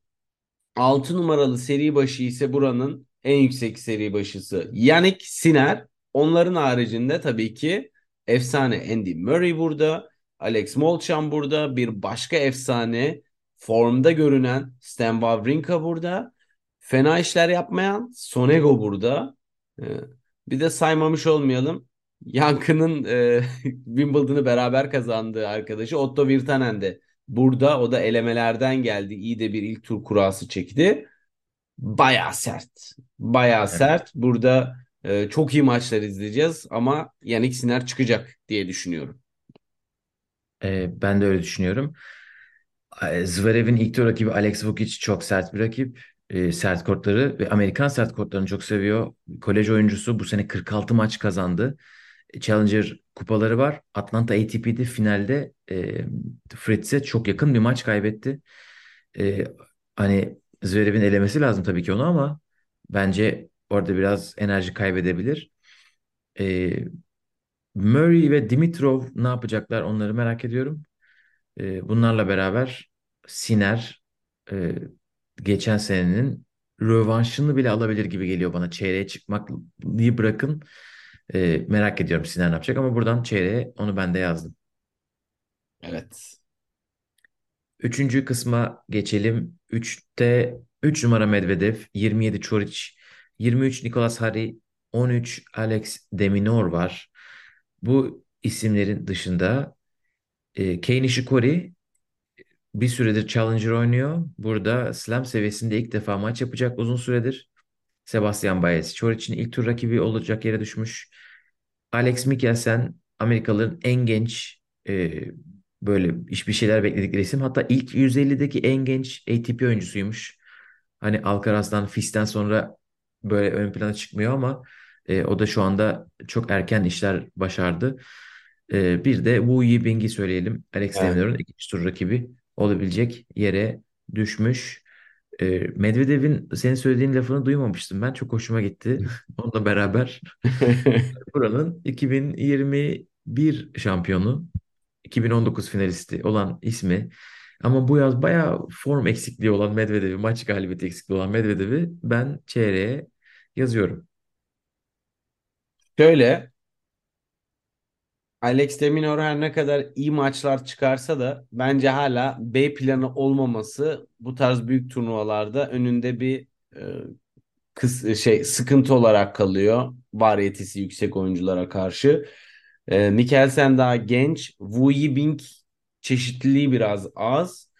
6 numaralı seri başı ise buranın en yüksek seri başısı Yannick Sinner. Onların haricinde tabii ki efsane Andy Murray burada. Alex Molchan burada. Bir başka efsane formda görünen Stan Wawrinka burada. Fena işler yapmayan Sonego burada. Bir de saymamış olmayalım. Yankı'nın e, Wimbledon'ı beraber kazandığı arkadaşı Otto Virtanen de burada. O da elemelerden geldi. İyi de bir ilk tur kurası çekti. Baya sert. Baya Evet. sert. Burada e, çok iyi maçlar izleyeceğiz ama Yannick Sinner çıkacak diye düşünüyorum. Ee, ben de öyle düşünüyorum. Zverev'in ilk tur rakibi Alex Vukic çok sert bir rakip. Ee, sert kortları ve Amerikan sert kortlarını çok seviyor. Kolej oyuncusu bu sene 46 maç kazandı. Challenger kupaları var. Atlanta ATP'de finalde e, Fritz'e çok yakın bir maç kaybetti. E, hani Zverev'in elemesi lazım tabii ki onu ama bence orada biraz enerji kaybedebilir. E, Murray ve Dimitrov ne yapacaklar onları merak ediyorum. E, bunlarla beraber Sinner e, geçen senenin rövanşını bile alabilir gibi geliyor bana. Çeyreğe çıkmayı bırakın. E, merak ediyorum Sinner ne yapacak ama buradan çeyreğe onu ben de yazdım. Evet. Üçüncü kısma geçelim. Üçte 3 numara Medvedev, 27 Çoric, 23 Nicolas Hari, 13 Alex de Minaur var. Bu isimlerin dışında e, Kei Nishikori bir süredir Challenger oynuyor. Burada Slam seviyesinde ilk defa maç yapacak uzun süredir. Sebastian Baez, Çoric'in ilk tur rakibi olacak yere düşmüş. Alex Mikkelsen Amerikalıların en genç e, böyle bir şeyler bekledikleri isim. Hatta ilk 150'deki en genç ATP oyuncusuymuş. Hani Alcaraz'dan, Fis'ten sonra böyle ön plana çıkmıyor ama e, o da şu anda çok erken işler başardı. E, bir de Wu Yibing'i söyleyelim. Alex Evet. Minaur'un ikinci tur rakibi olabilecek yere düşmüş. E, Medvedev'in senin söylediğin lafını duymamıştım ben. Çok hoşuma gitti. Onunla beraber buranın 2021 şampiyonu, 2019 finalisti olan ismi. Ama bu yaz bayağı form eksikliği olan Medvedev'i, maç galibiyeti eksikliği olan Medvedev'i ben çeyreğe yazıyorum. Şöyle Alex de Minaur her ne kadar iyi maçlar çıkarsa da bence hala B planı olmaması bu tarz büyük turnuvalarda önünde bir e, kıs şey sıkıntı olarak kalıyor. Variyetesi yüksek oyunculara karşı. E, Mikkelsen daha genç. Wu Yibing çeşitliliği biraz az.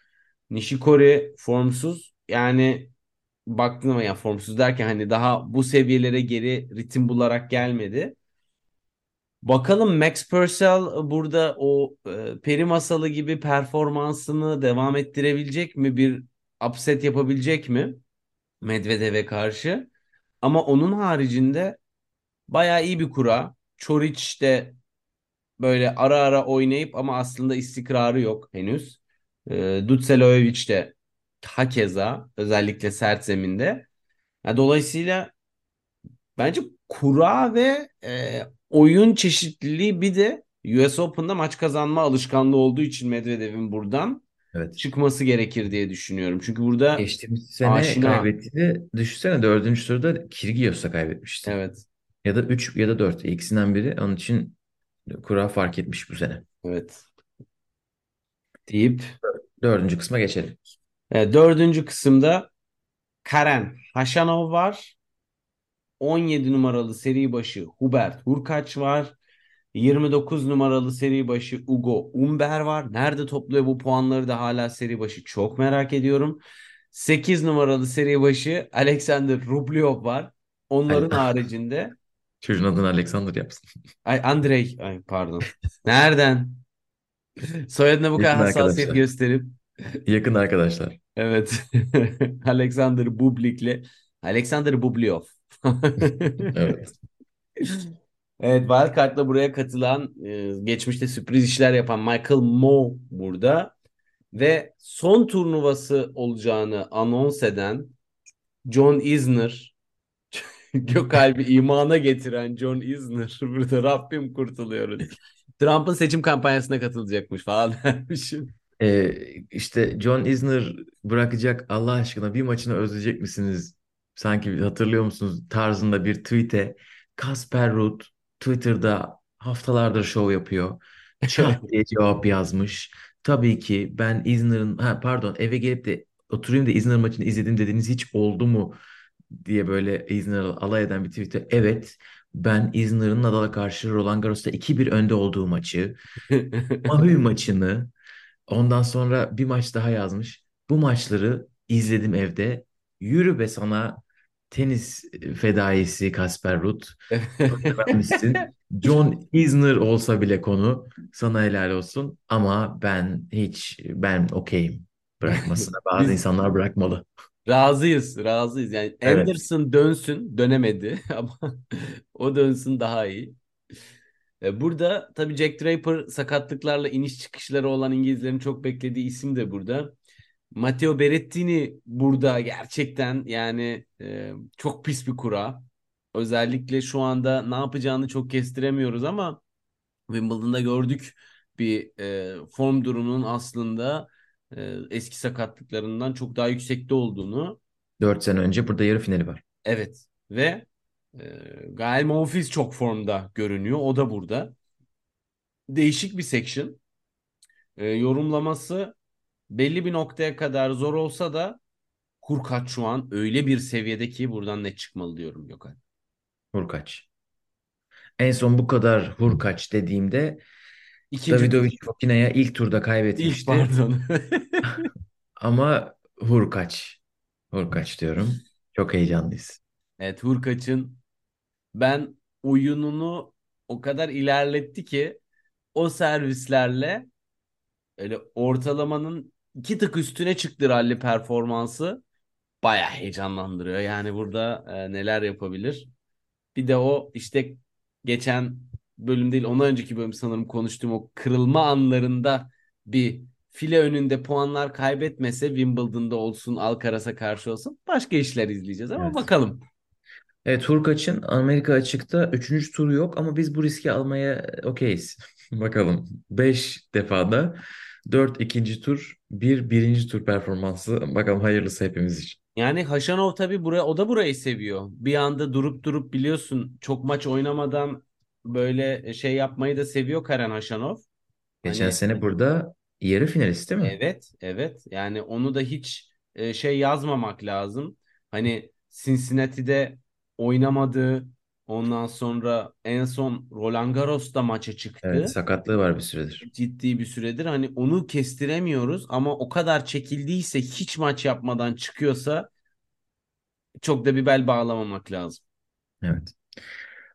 Nishikori formsuz. Yani baktığım ya formsuz derken hani daha bu seviyelere geri ritim bularak gelmedi. Bakalım Max Purcell burada o e, peri masalı gibi performansını devam ettirebilecek mi? Bir upset yapabilecek mi? Medvedev'e karşı. Ama onun haricinde bayağı iyi bir kura. Çoric de böyle ara ara oynayıp ama aslında istikrarı yok henüz. E, Ducelovic de hakeza özellikle sert zeminde. Yani dolayısıyla bence kura ve e, oyun çeşitliliği bir de US Open'da maç kazanma alışkanlığı olduğu için Medvedev'in buradan Evet. çıkması gerekir diye düşünüyorum. Çünkü burada Geçtiğimiz sene aşina. kaybettiğini düşünsene dördüncü turda Kyrgios'a kaybetmişti. Evet. Ya da 3 ya da 4 ikisinden biri. Onun için kura fark etmiş bu sene. Evet. Deyip Dördüncü kısma geçelim. e, dördüncü kısımda Karen Haşanov var. 17 numaralı seri başı Hubert Hurkaç var. 29 numaralı seri başı Ugo Umber var. Nerede topluyor bu puanları da hala seri başı çok merak ediyorum. 8 numaralı seri başı Alexander Rublev var. Onların Ay. haricinde Çocuğun adını Alexander yapsın. ay Andrei ay pardon. Nereden? Soyadına bu kadar hassasiyet gösterip Yakın arkadaşlar. evet Alexander Bublik'le Alexander Bublyov. Evet. Evet Wildcard'la buraya katılan e, geçmişte sürpriz işler yapan Michael Moe burada ve son turnuvası olacağını anons eden John Isner Gökalp'i imana getiren John Isner burada Rabbim kurtuluyoruz. Trump'ın seçim kampanyasına katılacakmış falan dermişim. Ee, işte John Isner bırakacak Allah aşkına bir maçını özleyecek misiniz? Sanki hatırlıyor musunuz tarzında bir tweet'e Kasper Ruud Twitter'da haftalardır şov yapıyor. Çat diye cevap yazmış. Tabii ki ben Isner'ın ha pardon eve gelip de oturayım da Isner maçını izledim dediğiniz hiç oldu mu diye böyle Isner'ı alay eden bir tweet'e evet ben Isner'ın Nadal'a karşı Roland Garros'ta 2-1 önde olduğu maçı Mahü maçını Ondan sonra bir maç daha yazmış. Bu maçları izledim evde. Yürü be sana tenis fedaisi Kasper Ruud. Çok severmişsin. John Isner olsa bile konu sana helal olsun. Ama ben hiç ben okeyim bırakmasına. Bazı insanlar bırakmalı. Razıyız, razıyız. Yani Evet. Anderson dönsün, dönemedi ama o dönsün daha iyi. E, Burada tabii Jack Draper sakatlıklarla iniş çıkışları olan İngilizlerin çok beklediği isim de burada. Matteo Berrettini burada gerçekten yani e, çok pis bir kura. Özellikle şu anda ne yapacağını çok kestiremiyoruz ama Wimbledon'da gördük bir e, form durumunun aslında e, eski sakatlıklarından çok daha yüksekte olduğunu. 4 sene önce burada yarı finali var. Evet ve e, Gael Monfils çok formda görünüyor. O da burada. Değişik bir section. E, yorumlaması belli bir noktaya kadar zor olsa da Hurkacz şu an öyle bir seviyede ki buradan ne çıkmalı diyorum Gökhan. Hurkaç. En son bu kadar Hurkaç dediğimde İkinci Davidovic Fokina'ya ilk turda ilk kaybetmişti. pardon. Ama Hurkaç. Hurkaç diyorum. Çok heyecanlıyız. Evet Hurkaç'ın ben oyununu o kadar ilerletti ki o servislerle öyle ortalamanın iki tık üstüne çıktı rally performansı. Baya heyecanlandırıyor. Yani burada e, neler yapabilir. Bir de o işte geçen bölüm değil ondan önceki bölüm sanırım konuştuğum o kırılma anlarında bir file önünde puanlar kaybetmese Wimbledon'da olsun, Alcaraz'a karşı olsun başka işler izleyeceğiz ama Evet. bakalım. Evet, Hurkaç'ın Amerika açıkta 3. turu yok ama biz bu riski almaya okeyiz. Bakalım. 5 defada 4 ikinci tur, 1 birinci tur performansı. Bakalım hayırlısı hepimiz için. Yani Haşanov tabii buraya o da burayı seviyor. Bir anda durup durup biliyorsun çok maç oynamadan böyle şey yapmayı da seviyor Karen Haşanov. Geçen Hani sene burada yarı finalist değil mi? evet evet yani onu da hiç e, şey yazmamak lazım. Hani Cincinnati'de oynamadı. Ondan sonra en son Roland Garros'ta maça çıktı. Evet, sakatlığı var bir süredir. ciddi bir süredir. Hani onu kestiremiyoruz ama o kadar çekildiyse hiç maç yapmadan çıkıyorsa çok da bir bel bağlamamak lazım. Evet.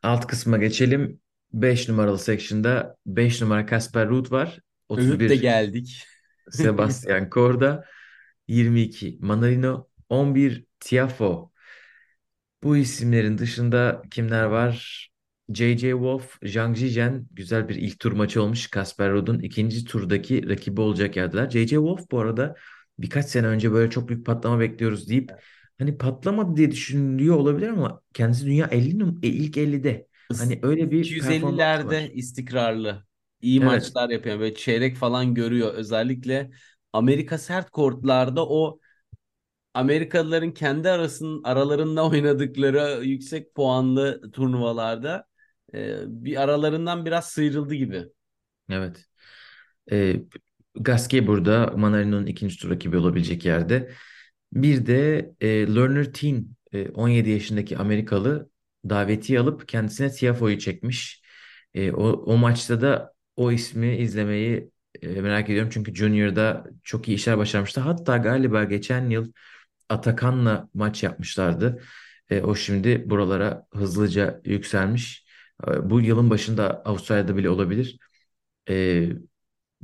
Alt kısma geçelim. 5 numaralı section'da 5 numara Casper Ruud var. Övüp de 31 geldik. Sebastian Korda, 22 Manarino, 11 Tiafoe. Bu isimlerin dışında kimler var? J.J. Wolf, Zhang Zhizhen güzel bir ilk tur maçı olmuş. Casper Ruud'un ikinci turdaki rakibi olacak yerdiler. J.J. Wolf bu arada birkaç sene önce böyle çok büyük patlama bekliyoruz deyip hani patlamadı diye düşünülüyor olabilir ama kendisi dünya 50 num- e, ilk 50'de. Hani öyle bir performansı var. 250'lerde istikrarlı. İyi Evet. maçlar yapıyor. Böyle çeyrek falan görüyor. Özellikle Amerika sert kortlarda o Amerikalıların kendi arasının aralarında oynadıkları yüksek puanlı turnuvalarda e, bir aralarından biraz sıyrıldı gibi. Evet. E, Gasquet burada Manarino'nun ikinci tur rakibi olabilecek yerde. Bir de e, Lerner Teen e, 17 yaşındaki Amerikalı davetiye alıp kendisine Tiafoe'yu çekmiş. E, o, o maçta da o ismi izlemeyi e, merak ediyorum. Çünkü Junior'da çok iyi işler başarmıştı. Hatta galiba geçen yıl Atakan'la maç yapmışlardı. E, o şimdi buralara hızlıca yükselmiş. E, bu yılın başında Avustralya'da bile olabilir. E,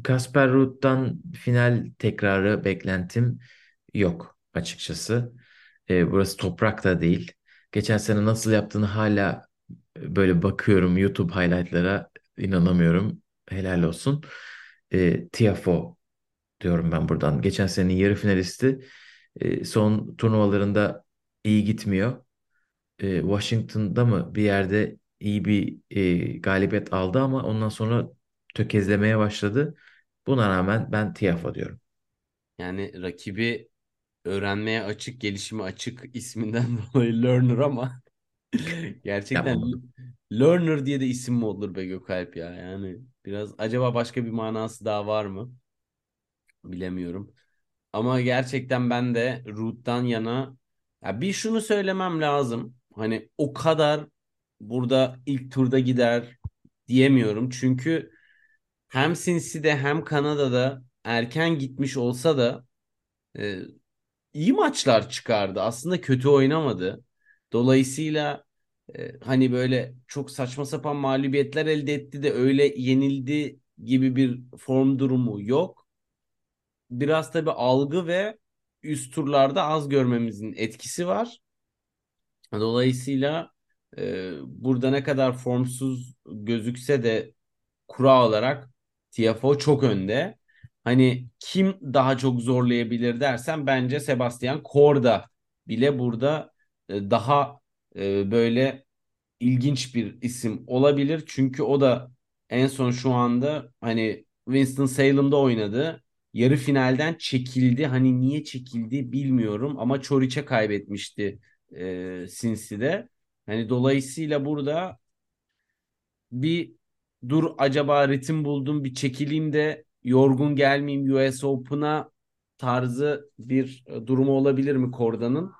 Kasper Ruud'dan final tekrarı beklentim yok açıkçası. E, burası toprak da değil. Geçen sene nasıl yaptığını hala böyle bakıyorum YouTube highlightlara inanamıyorum. Helal olsun. E, Tiafoe diyorum ben buradan. Geçen senenin yarı finalisti. E, son turnuvalarında iyi gitmiyor. E, Washington'da mı bir yerde iyi bir e, galibiyet aldı ama ondan sonra tökezlemeye başladı. Buna rağmen ben Tiafoe diyorum. Yani rakibi öğrenmeye açık, gelişime açık isminden dolayı Learner ama gerçekten. Learner diye de isim mi olur be Gökalp ya? Yani biraz acaba başka bir manası daha var mı? Bilemiyorum. Ama gerçekten ben de Root'tan yana ya bir şunu söylemem lazım. Hani o kadar burada ilk turda gider diyemiyorum. Çünkü hem Cincy'de hem Kanada'da erken gitmiş olsa da e, iyi maçlar çıkardı. Aslında kötü oynamadı. Dolayısıyla e, hani böyle çok saçma sapan mağlubiyetler elde etti de öyle yenildi gibi bir form durumu yok. Biraz tabii algı ve üst turlarda az görmemizin etkisi var. Dolayısıyla e, burada ne kadar formsuz gözükse de kura olarak Tiafoe çok önde. Hani kim daha çok zorlayabilir dersen bence Sebastian Korda bile burada e, daha e, böyle ilginç bir isim olabilir. Çünkü o da en son şu anda hani Winston-Salem'da oynadı. Yarı finalden çekildi. Hani niye çekildi bilmiyorum ama Çoriç'e kaybetmişti e, Cincy'de. Hani dolayısıyla burada bir dur acaba ritim buldum bir çekileyim de yorgun gelmeyeyim US Open'a tarzı bir e, durumu olabilir mi Korda'nın?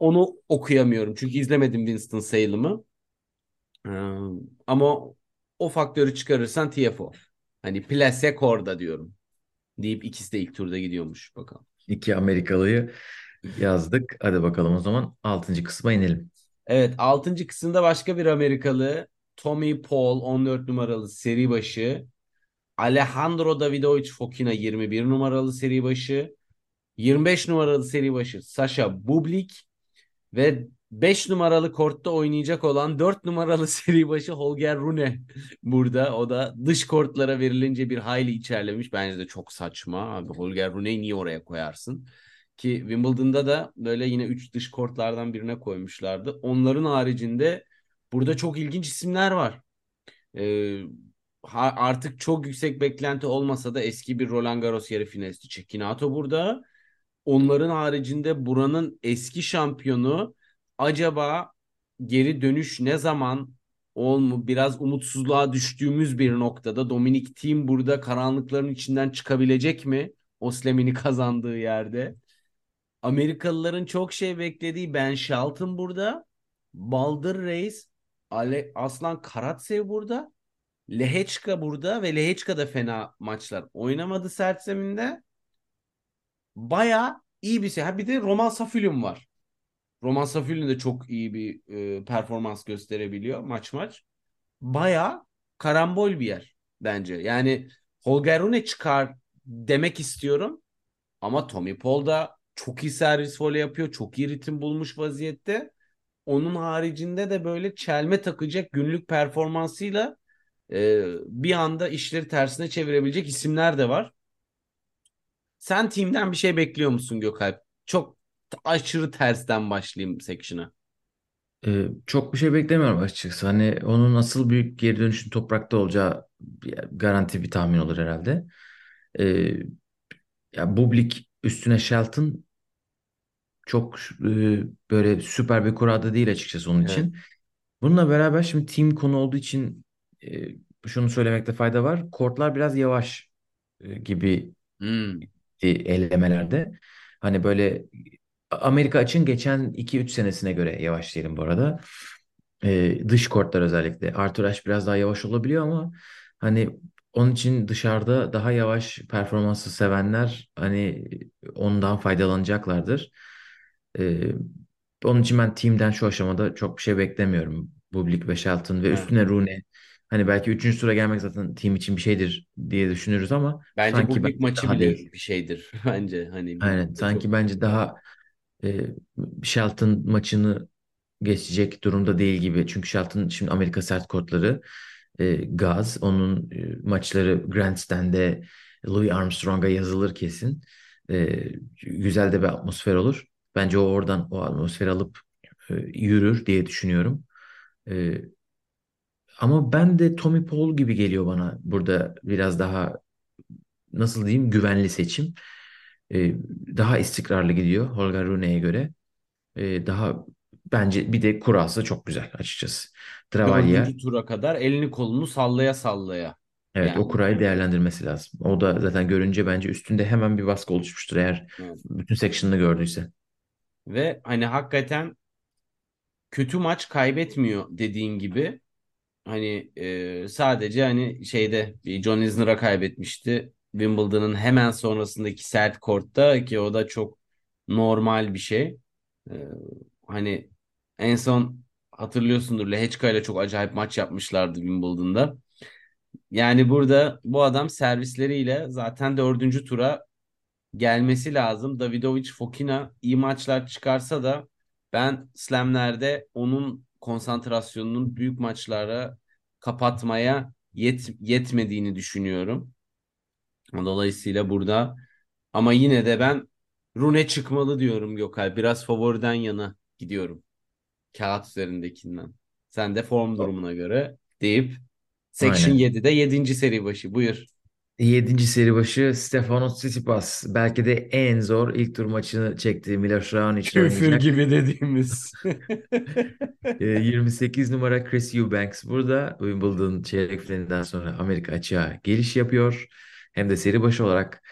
Onu okuyamıyorum çünkü izlemedim Winston Salem'ı. Ama o faktörü çıkarırsan TFO. Hani Plase Korda diyorum. Deyip ikisi de ilk turda gidiyormuş bakalım. İki Amerikalıyı yazdık. Hadi bakalım o zaman 6. kısma inelim. Evet 6. kısımda başka bir Amerikalı Tommy Paul 14 numaralı seri başı. Alejandro Davidovich Fokina 21 numaralı seri başı. 25 numaralı seri başı Sasha Bublik ve 5 numaralı kortta oynayacak olan 4 numaralı seri başı Holger Rune burada. O da dış kortlara verilince bir hayli içerlemiş. Bence de çok saçma. Abi Holger Rune'yi niye oraya koyarsın? Ki Wimbledon'da da böyle yine 3 dış kortlardan birine koymuşlardı. Onların haricinde burada çok ilginç isimler var. Ee, artık çok yüksek beklenti olmasa da eski bir Roland Garros yarı finalisti Cecchinato burada. Onların haricinde buranın eski şampiyonu acaba geri dönüş ne zaman olmu biraz umutsuzluğa düştüğümüz bir noktada Dominic Thiem burada karanlıkların içinden çıkabilecek mi? Oslemini kazandığı yerde. Amerikalıların çok şey beklediği Ben Shelton burada. Baldur Reis, Ale Aslan Karatsev burada. Lehechka burada ve Lehechka da fena maçlar oynamadı sert zeminde. Baya iyi bir şey. Ha bir de Roman Safilyum var. Roman Safilyum de çok iyi bir e, performans gösterebiliyor maç maç. Baya karambol bir yer bence. Yani Holger Rune çıkar demek istiyorum. Ama Tommy Paul da çok iyi servis voley yapıyor. Çok iyi ritim bulmuş vaziyette. Onun haricinde de böyle çelme takacak günlük performansıyla e, bir anda işleri tersine çevirebilecek isimler de var. Sen team'den bir şey bekliyor musun Gökalp? Çok aşırı tersten başlayayım section'a. Ee, çok bir şey beklemiyorum açıkçası. Hani onun nasıl büyük geri dönüşün toprakta olacağı garanti bir tahmin olur herhalde. Ee, ya Bublik üstüne Shelton çok e, böyle süper bir kurada değil açıkçası onun için. Evet. Bununla beraber şimdi team konu olduğu için e, şunu söylemekte fayda var. Kortlar biraz yavaş e, gibi hmm. elemelerde. Hani böyle Amerika için geçen 2-3 senesine göre yavaş diyelim bu arada. E, dış kortlar özellikle. Arthur Ashe biraz daha yavaş olabiliyor ama hani onun için dışarıda daha yavaş performansı sevenler hani ondan faydalanacaklardır. E, onun için ben team'den şu aşamada çok bir şey beklemiyorum. Bublik ve Shelton ve üstüne Rune. Hani belki üçüncü tura gelmek zaten team için bir şeydir diye düşünürüz ama bence sanki Bublik maçı daha bile değil. bir şeydir bence. Hani Aynen. Sanki çok... bence daha e, Shelton maçını geçecek durumda değil gibi. Çünkü Shelton şimdi Amerika sert kortları e, gaz. Onun e, maçları Grandstand'de Louis Armstrong'a yazılır kesin. E, güzel de bir atmosfer olur. Bence o oradan o atmosferi alıp e, yürür diye düşünüyorum. E, ama ben de Tommy Paul gibi geliyor bana burada biraz daha nasıl diyeyim güvenli seçim. E, daha istikrarlı gidiyor Holger Rune'ye göre. E, daha bence bir de kurası çok güzel açıkçası. Dördüncü tura kadar elini kolunu sallaya sallaya. Evet Yani o kurayı değerlendirmesi lazım. O da zaten görünce bence üstünde hemen bir baskı oluşmuştur eğer evet. bütün section'ını gördüyse. Ve hani hakikaten kötü maç kaybetmiyor dediğin gibi. Hani e, sadece hani şeyde bir John Isner'a kaybetmişti. Wimbledon'ın hemen sonrasındaki sert kortta ki o da çok normal bir şey. E, hani en son hatırlıyorsundur Lehechka ile çok acayip maç yapmışlardı Wimbledon'da. Yani burada bu adam servisleriyle zaten dördüncü tura gelmesi lazım. Davidovic Fokina iyi maçlar çıkarsa da ben slamlerde onun konsantrasyonunun büyük maçlara kapatmaya yet, yetmediğini düşünüyorum. Dolayısıyla burada ama yine de ben Rune çıkmalı diyorum Gökay. Biraz favoriden yana gidiyorum. Kağıt üzerindekinden. Sen de form durumuna göre deyip Section Aynen. 7'de 7. seri başı. Buyur. Yedinci seri başı Stefanos Tsitsipas. Belki de en zor ilk tur maçını çekti. Miloš Raonic Küfür gibi dediğimiz. E, 28 numara Chris Eubanks burada. Wimbledon çeyrek finalinden sonra Amerika açığa geliş yapıyor. Hem de seri başı olarak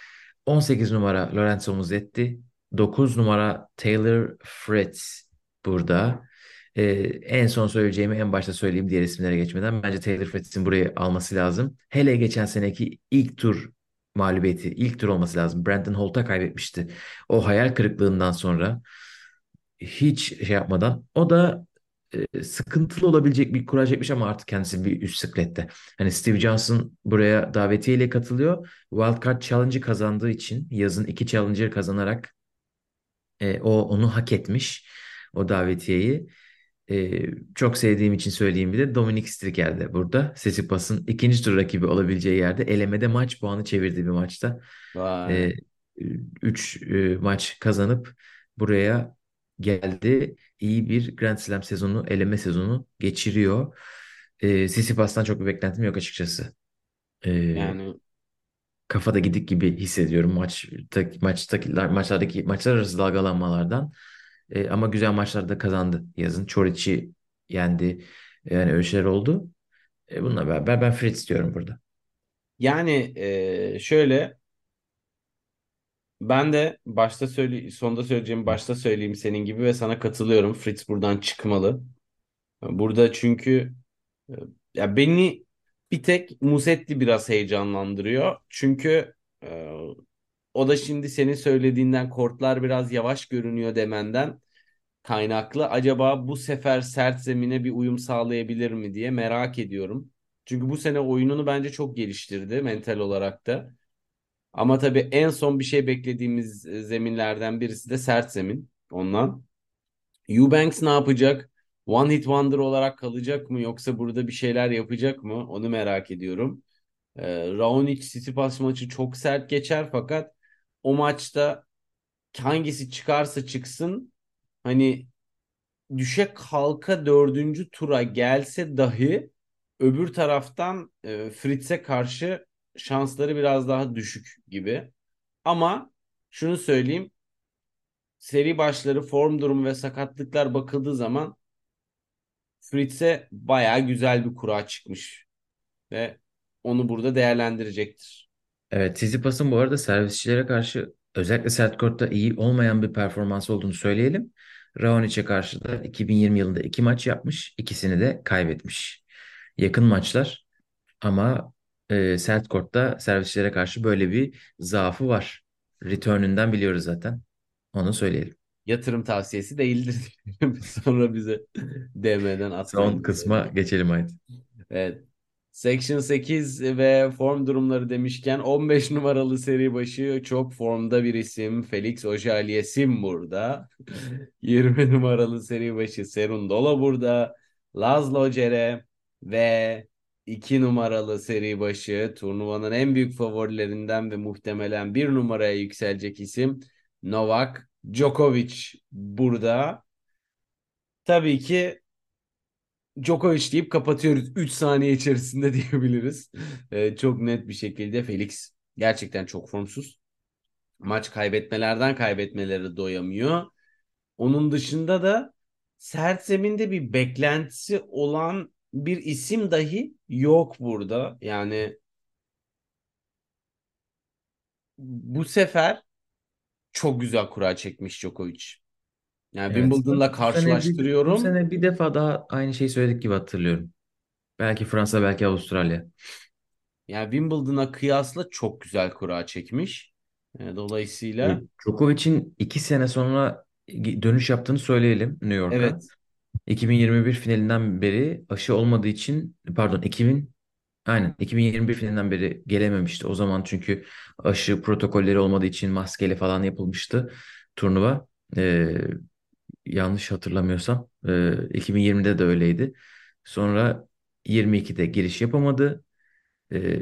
18 numara Lorenzo Musetti. 9 numara Taylor Fritz burada. Ee, en son söyleyeceğimi en başta söyleyeyim diğer isimlere geçmeden. Bence Taylor Fritz'in burayı alması lazım. Hele geçen seneki ilk tur mağlubiyeti, ilk tur olması lazım. Brandon Holt'a kaybetmişti. O hayal kırıklığından sonra hiç şey yapmadan. O da e, sıkıntılı olabilecek bir kura çekmiş ama artık kendisi bir üst sıklette. Hani Steve Johnson buraya davetiyeyle katılıyor. Wildcard Challenge'ı kazandığı için yazın iki Challenger kazanarak e, o onu hak etmiş. o davetiyeyi. Ee, çok sevdiğim için söyleyeyim bir de Dominic Striker de burada. Sitsipas'ın ikinci tur rakibi olabileceği yerde elemede maç puanı çevirdiği bir maçta. Vay. 3 maç kazanıp buraya geldi. İyi bir Grand Slam sezonu, eleme sezonu geçiriyor. E, Tsitsipas'tan çok bir beklentim yok açıkçası. E, Yani kafada gidik gibi hissediyorum maç maçtaki maçlardaki maçlar arası dalgalanmalardan. E, ama güzel maçlarda kazandı yazın. Çoriç'i yendi. Yani öyle şeyler oldu. E, bununla beraber ben Fritz diyorum burada. yani e, şöyle ben de başta söyle sonda söyleyeceğim başta söyleyeyim senin gibi ve sana katılıyorum. Fritz buradan çıkmalı. Burada çünkü e, ya beni bir tek Musetti biraz heyecanlandırıyor. Çünkü e, o da şimdi senin söylediğinden kortlar biraz yavaş görünüyor demenden kaynaklı. Acaba bu sefer sert zemine bir uyum sağlayabilir mi diye merak ediyorum. Çünkü bu sene oyununu bence çok geliştirdi mental olarak da. Ama tabii en son bir şey beklediğimiz zeminlerden birisi de sert zemin ondan. Eubanks ne yapacak? One hit wonder olarak kalacak mı yoksa burada bir şeyler yapacak mı? Onu merak ediyorum. Ee, Raonic Tsitsipas maçı çok sert geçer fakat o maçta hangisi çıkarsa çıksın hani düşe kalka dördüncü tura gelse dahi öbür taraftan e, Fritz'e karşı şansları biraz daha düşük gibi. Ama şunu söyleyeyim. Seri başları, form durumu ve sakatlıklar bakıldığı zaman Fritz'e baya güzel bir kura çıkmış. Ve onu burada değerlendirecektir. Evet, Tsitsipas'ın bu arada servisçilere karşı özellikle sert kortta iyi olmayan bir performans olduğunu söyleyelim. Raonic'e karşı da 2020 yılında iki maç yapmış. ikisini de kaybetmiş. Yakın maçlar ama e, sert kortta servisçilere karşı böyle bir zaafı var. Return'ünden biliyoruz zaten. Onu söyleyelim. Yatırım tavsiyesi değildir. Sonra bize DM'den atmayın. Son kısma geçelim haydi. Evet. Section 8 ve form durumları demişken 15 numaralı seri başı çok formda bir isim. Felix Auger-Aliassime burada. 20 numaralı seri başı Serundola burada. Laszlo Cere ve 2 numaralı seri başı turnuvanın en büyük favorilerinden ve muhtemelen bir numaraya yükselecek isim Novak Djokovic burada. Tabii ki Djokovic deyip kapatıyoruz 3 saniye içerisinde diyebiliriz. Ee, çok net bir şekilde Felix gerçekten çok formsuz. Maç kaybetmelerden kaybetmeleri doyamıyor. Onun dışında da sert zeminde bir beklentisi olan bir isim dahi yok burada. Yani bu sefer çok güzel kura çekmiş Djokovic. Yani Evet. Wimbledon'la Bu karşılaştırıyorum. sene bir defa daha aynı şeyi söyledik gibi hatırlıyorum. Belki Fransa, belki Avustralya. Yani Wimbledon'a kıyasla çok güzel kura çekmiş. E, E, Dolayısıyla Djokovic'in iki sene sonra dönüş yaptığını söyleyelim New York'a. evet 2021 finalinden beri aşı olmadığı için pardon 2000 aynen 2021 finalinden beri gelememişti. O zaman çünkü aşı protokolleri olmadığı için maskeyle falan yapılmıştı turnuva. Ee, yanlış hatırlamıyorsam e, 2020'de de öyleydi. Sonra 22'de giriş yapamadı. E,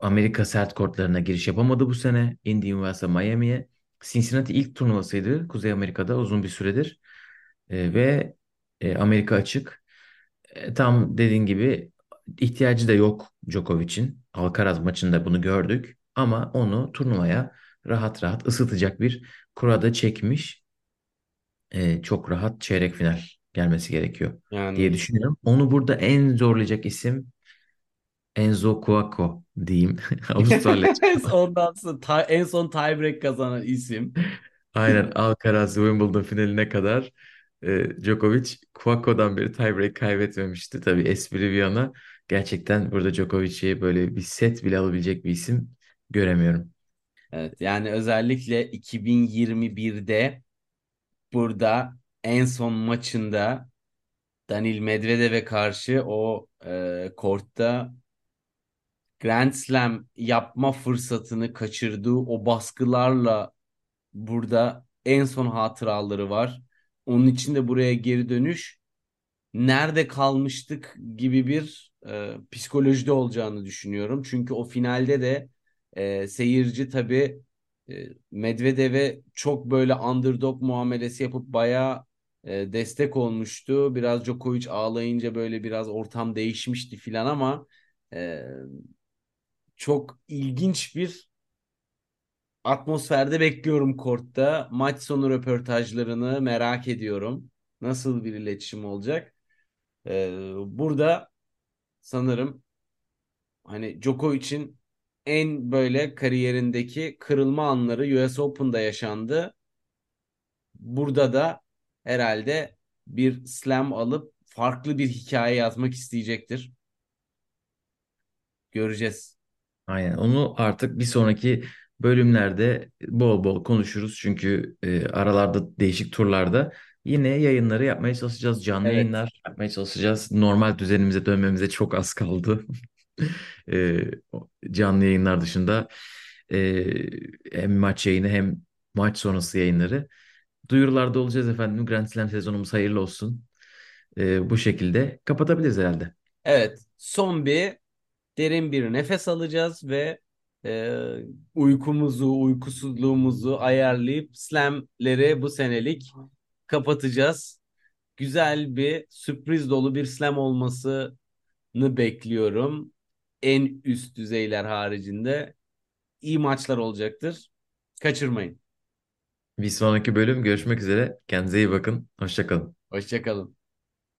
Amerika sert kortlarına giriş yapamadı bu sene. Indian Wells'a Miami'ye. Cincinnati ilk turnuvasıydı Kuzey Amerika'da uzun bir süredir. E, ve e, Amerika açık. E, tam dediğin gibi ihtiyacı da yok Djokovic'in. Alcaraz maçında bunu gördük. Ama onu turnuvaya rahat rahat ısıtacak bir kurada çekmiş. E, çok rahat çeyrek final gelmesi gerekiyor diye yani düşünüyorum. Onu burada en zorlayacak isim Enzo Cuoco diyeyim. Avustralya. ondan sonra ta- en son tiebreak kazanan isim. Aynen Alcaraz Wimbledon finaline kadar e, Djokovic Cuoco'dan beri tiebreak kaybetmemişti. Tabii espri bir yana gerçekten burada Djokovic'i böyle bir set bile alabilecek bir isim göremiyorum. Evet yani özellikle 2021'de burada en son maçında Danil Medvedev'e karşı o e, kortta Grand Slam yapma fırsatını kaçırdığı o baskılarla burada en son hatıraları var. Onun için de buraya geri dönüş nerede kalmıştık gibi bir e, psikolojide olacağını düşünüyorum. Çünkü o finalde de e, seyirci tabii e, Medvedev'e çok böyle underdog muamelesi yapıp bayağı e, destek olmuştu. Biraz Djokovic ağlayınca böyle biraz ortam değişmişti filan ama e, çok ilginç bir atmosferde bekliyorum kortta. Maç sonu röportajlarını merak ediyorum. Nasıl bir iletişim olacak? Ee, burada sanırım hani Djokovic'in en böyle kariyerindeki kırılma anları US Open'da yaşandı. Burada da herhalde bir slam alıp farklı bir hikaye yazmak isteyecektir. Göreceğiz. Aynen. Onu artık bir sonraki bölümlerde bol bol konuşuruz. Çünkü e, aralarda değişik turlarda yine yayınları yapmaya çalışacağız. Canlı Evet. yayınlar yapmaya çalışacağız. Normal düzenimize dönmemize çok az kaldı. E, canlı yayınlar dışında e, hem maç yayını hem maç sonrası yayınları. Duyurularda olacağız efendim. Grand Slam sezonumuz hayırlı olsun. E, bu şekilde kapatabiliriz herhalde. Evet, son bir derin bir nefes alacağız ve e, uykumuzu, uykusuzluğumuzu ayarlayıp slamleri bu senelik kapatacağız. Güzel bir sürpriz dolu bir slam olmasını bekliyorum. En üst düzeyler haricinde iyi maçlar olacaktır. Kaçırmayın. Bir sonraki bölüm görüşmek üzere. Kendinize iyi bakın. Hoşça kalın. Hoşçakalın.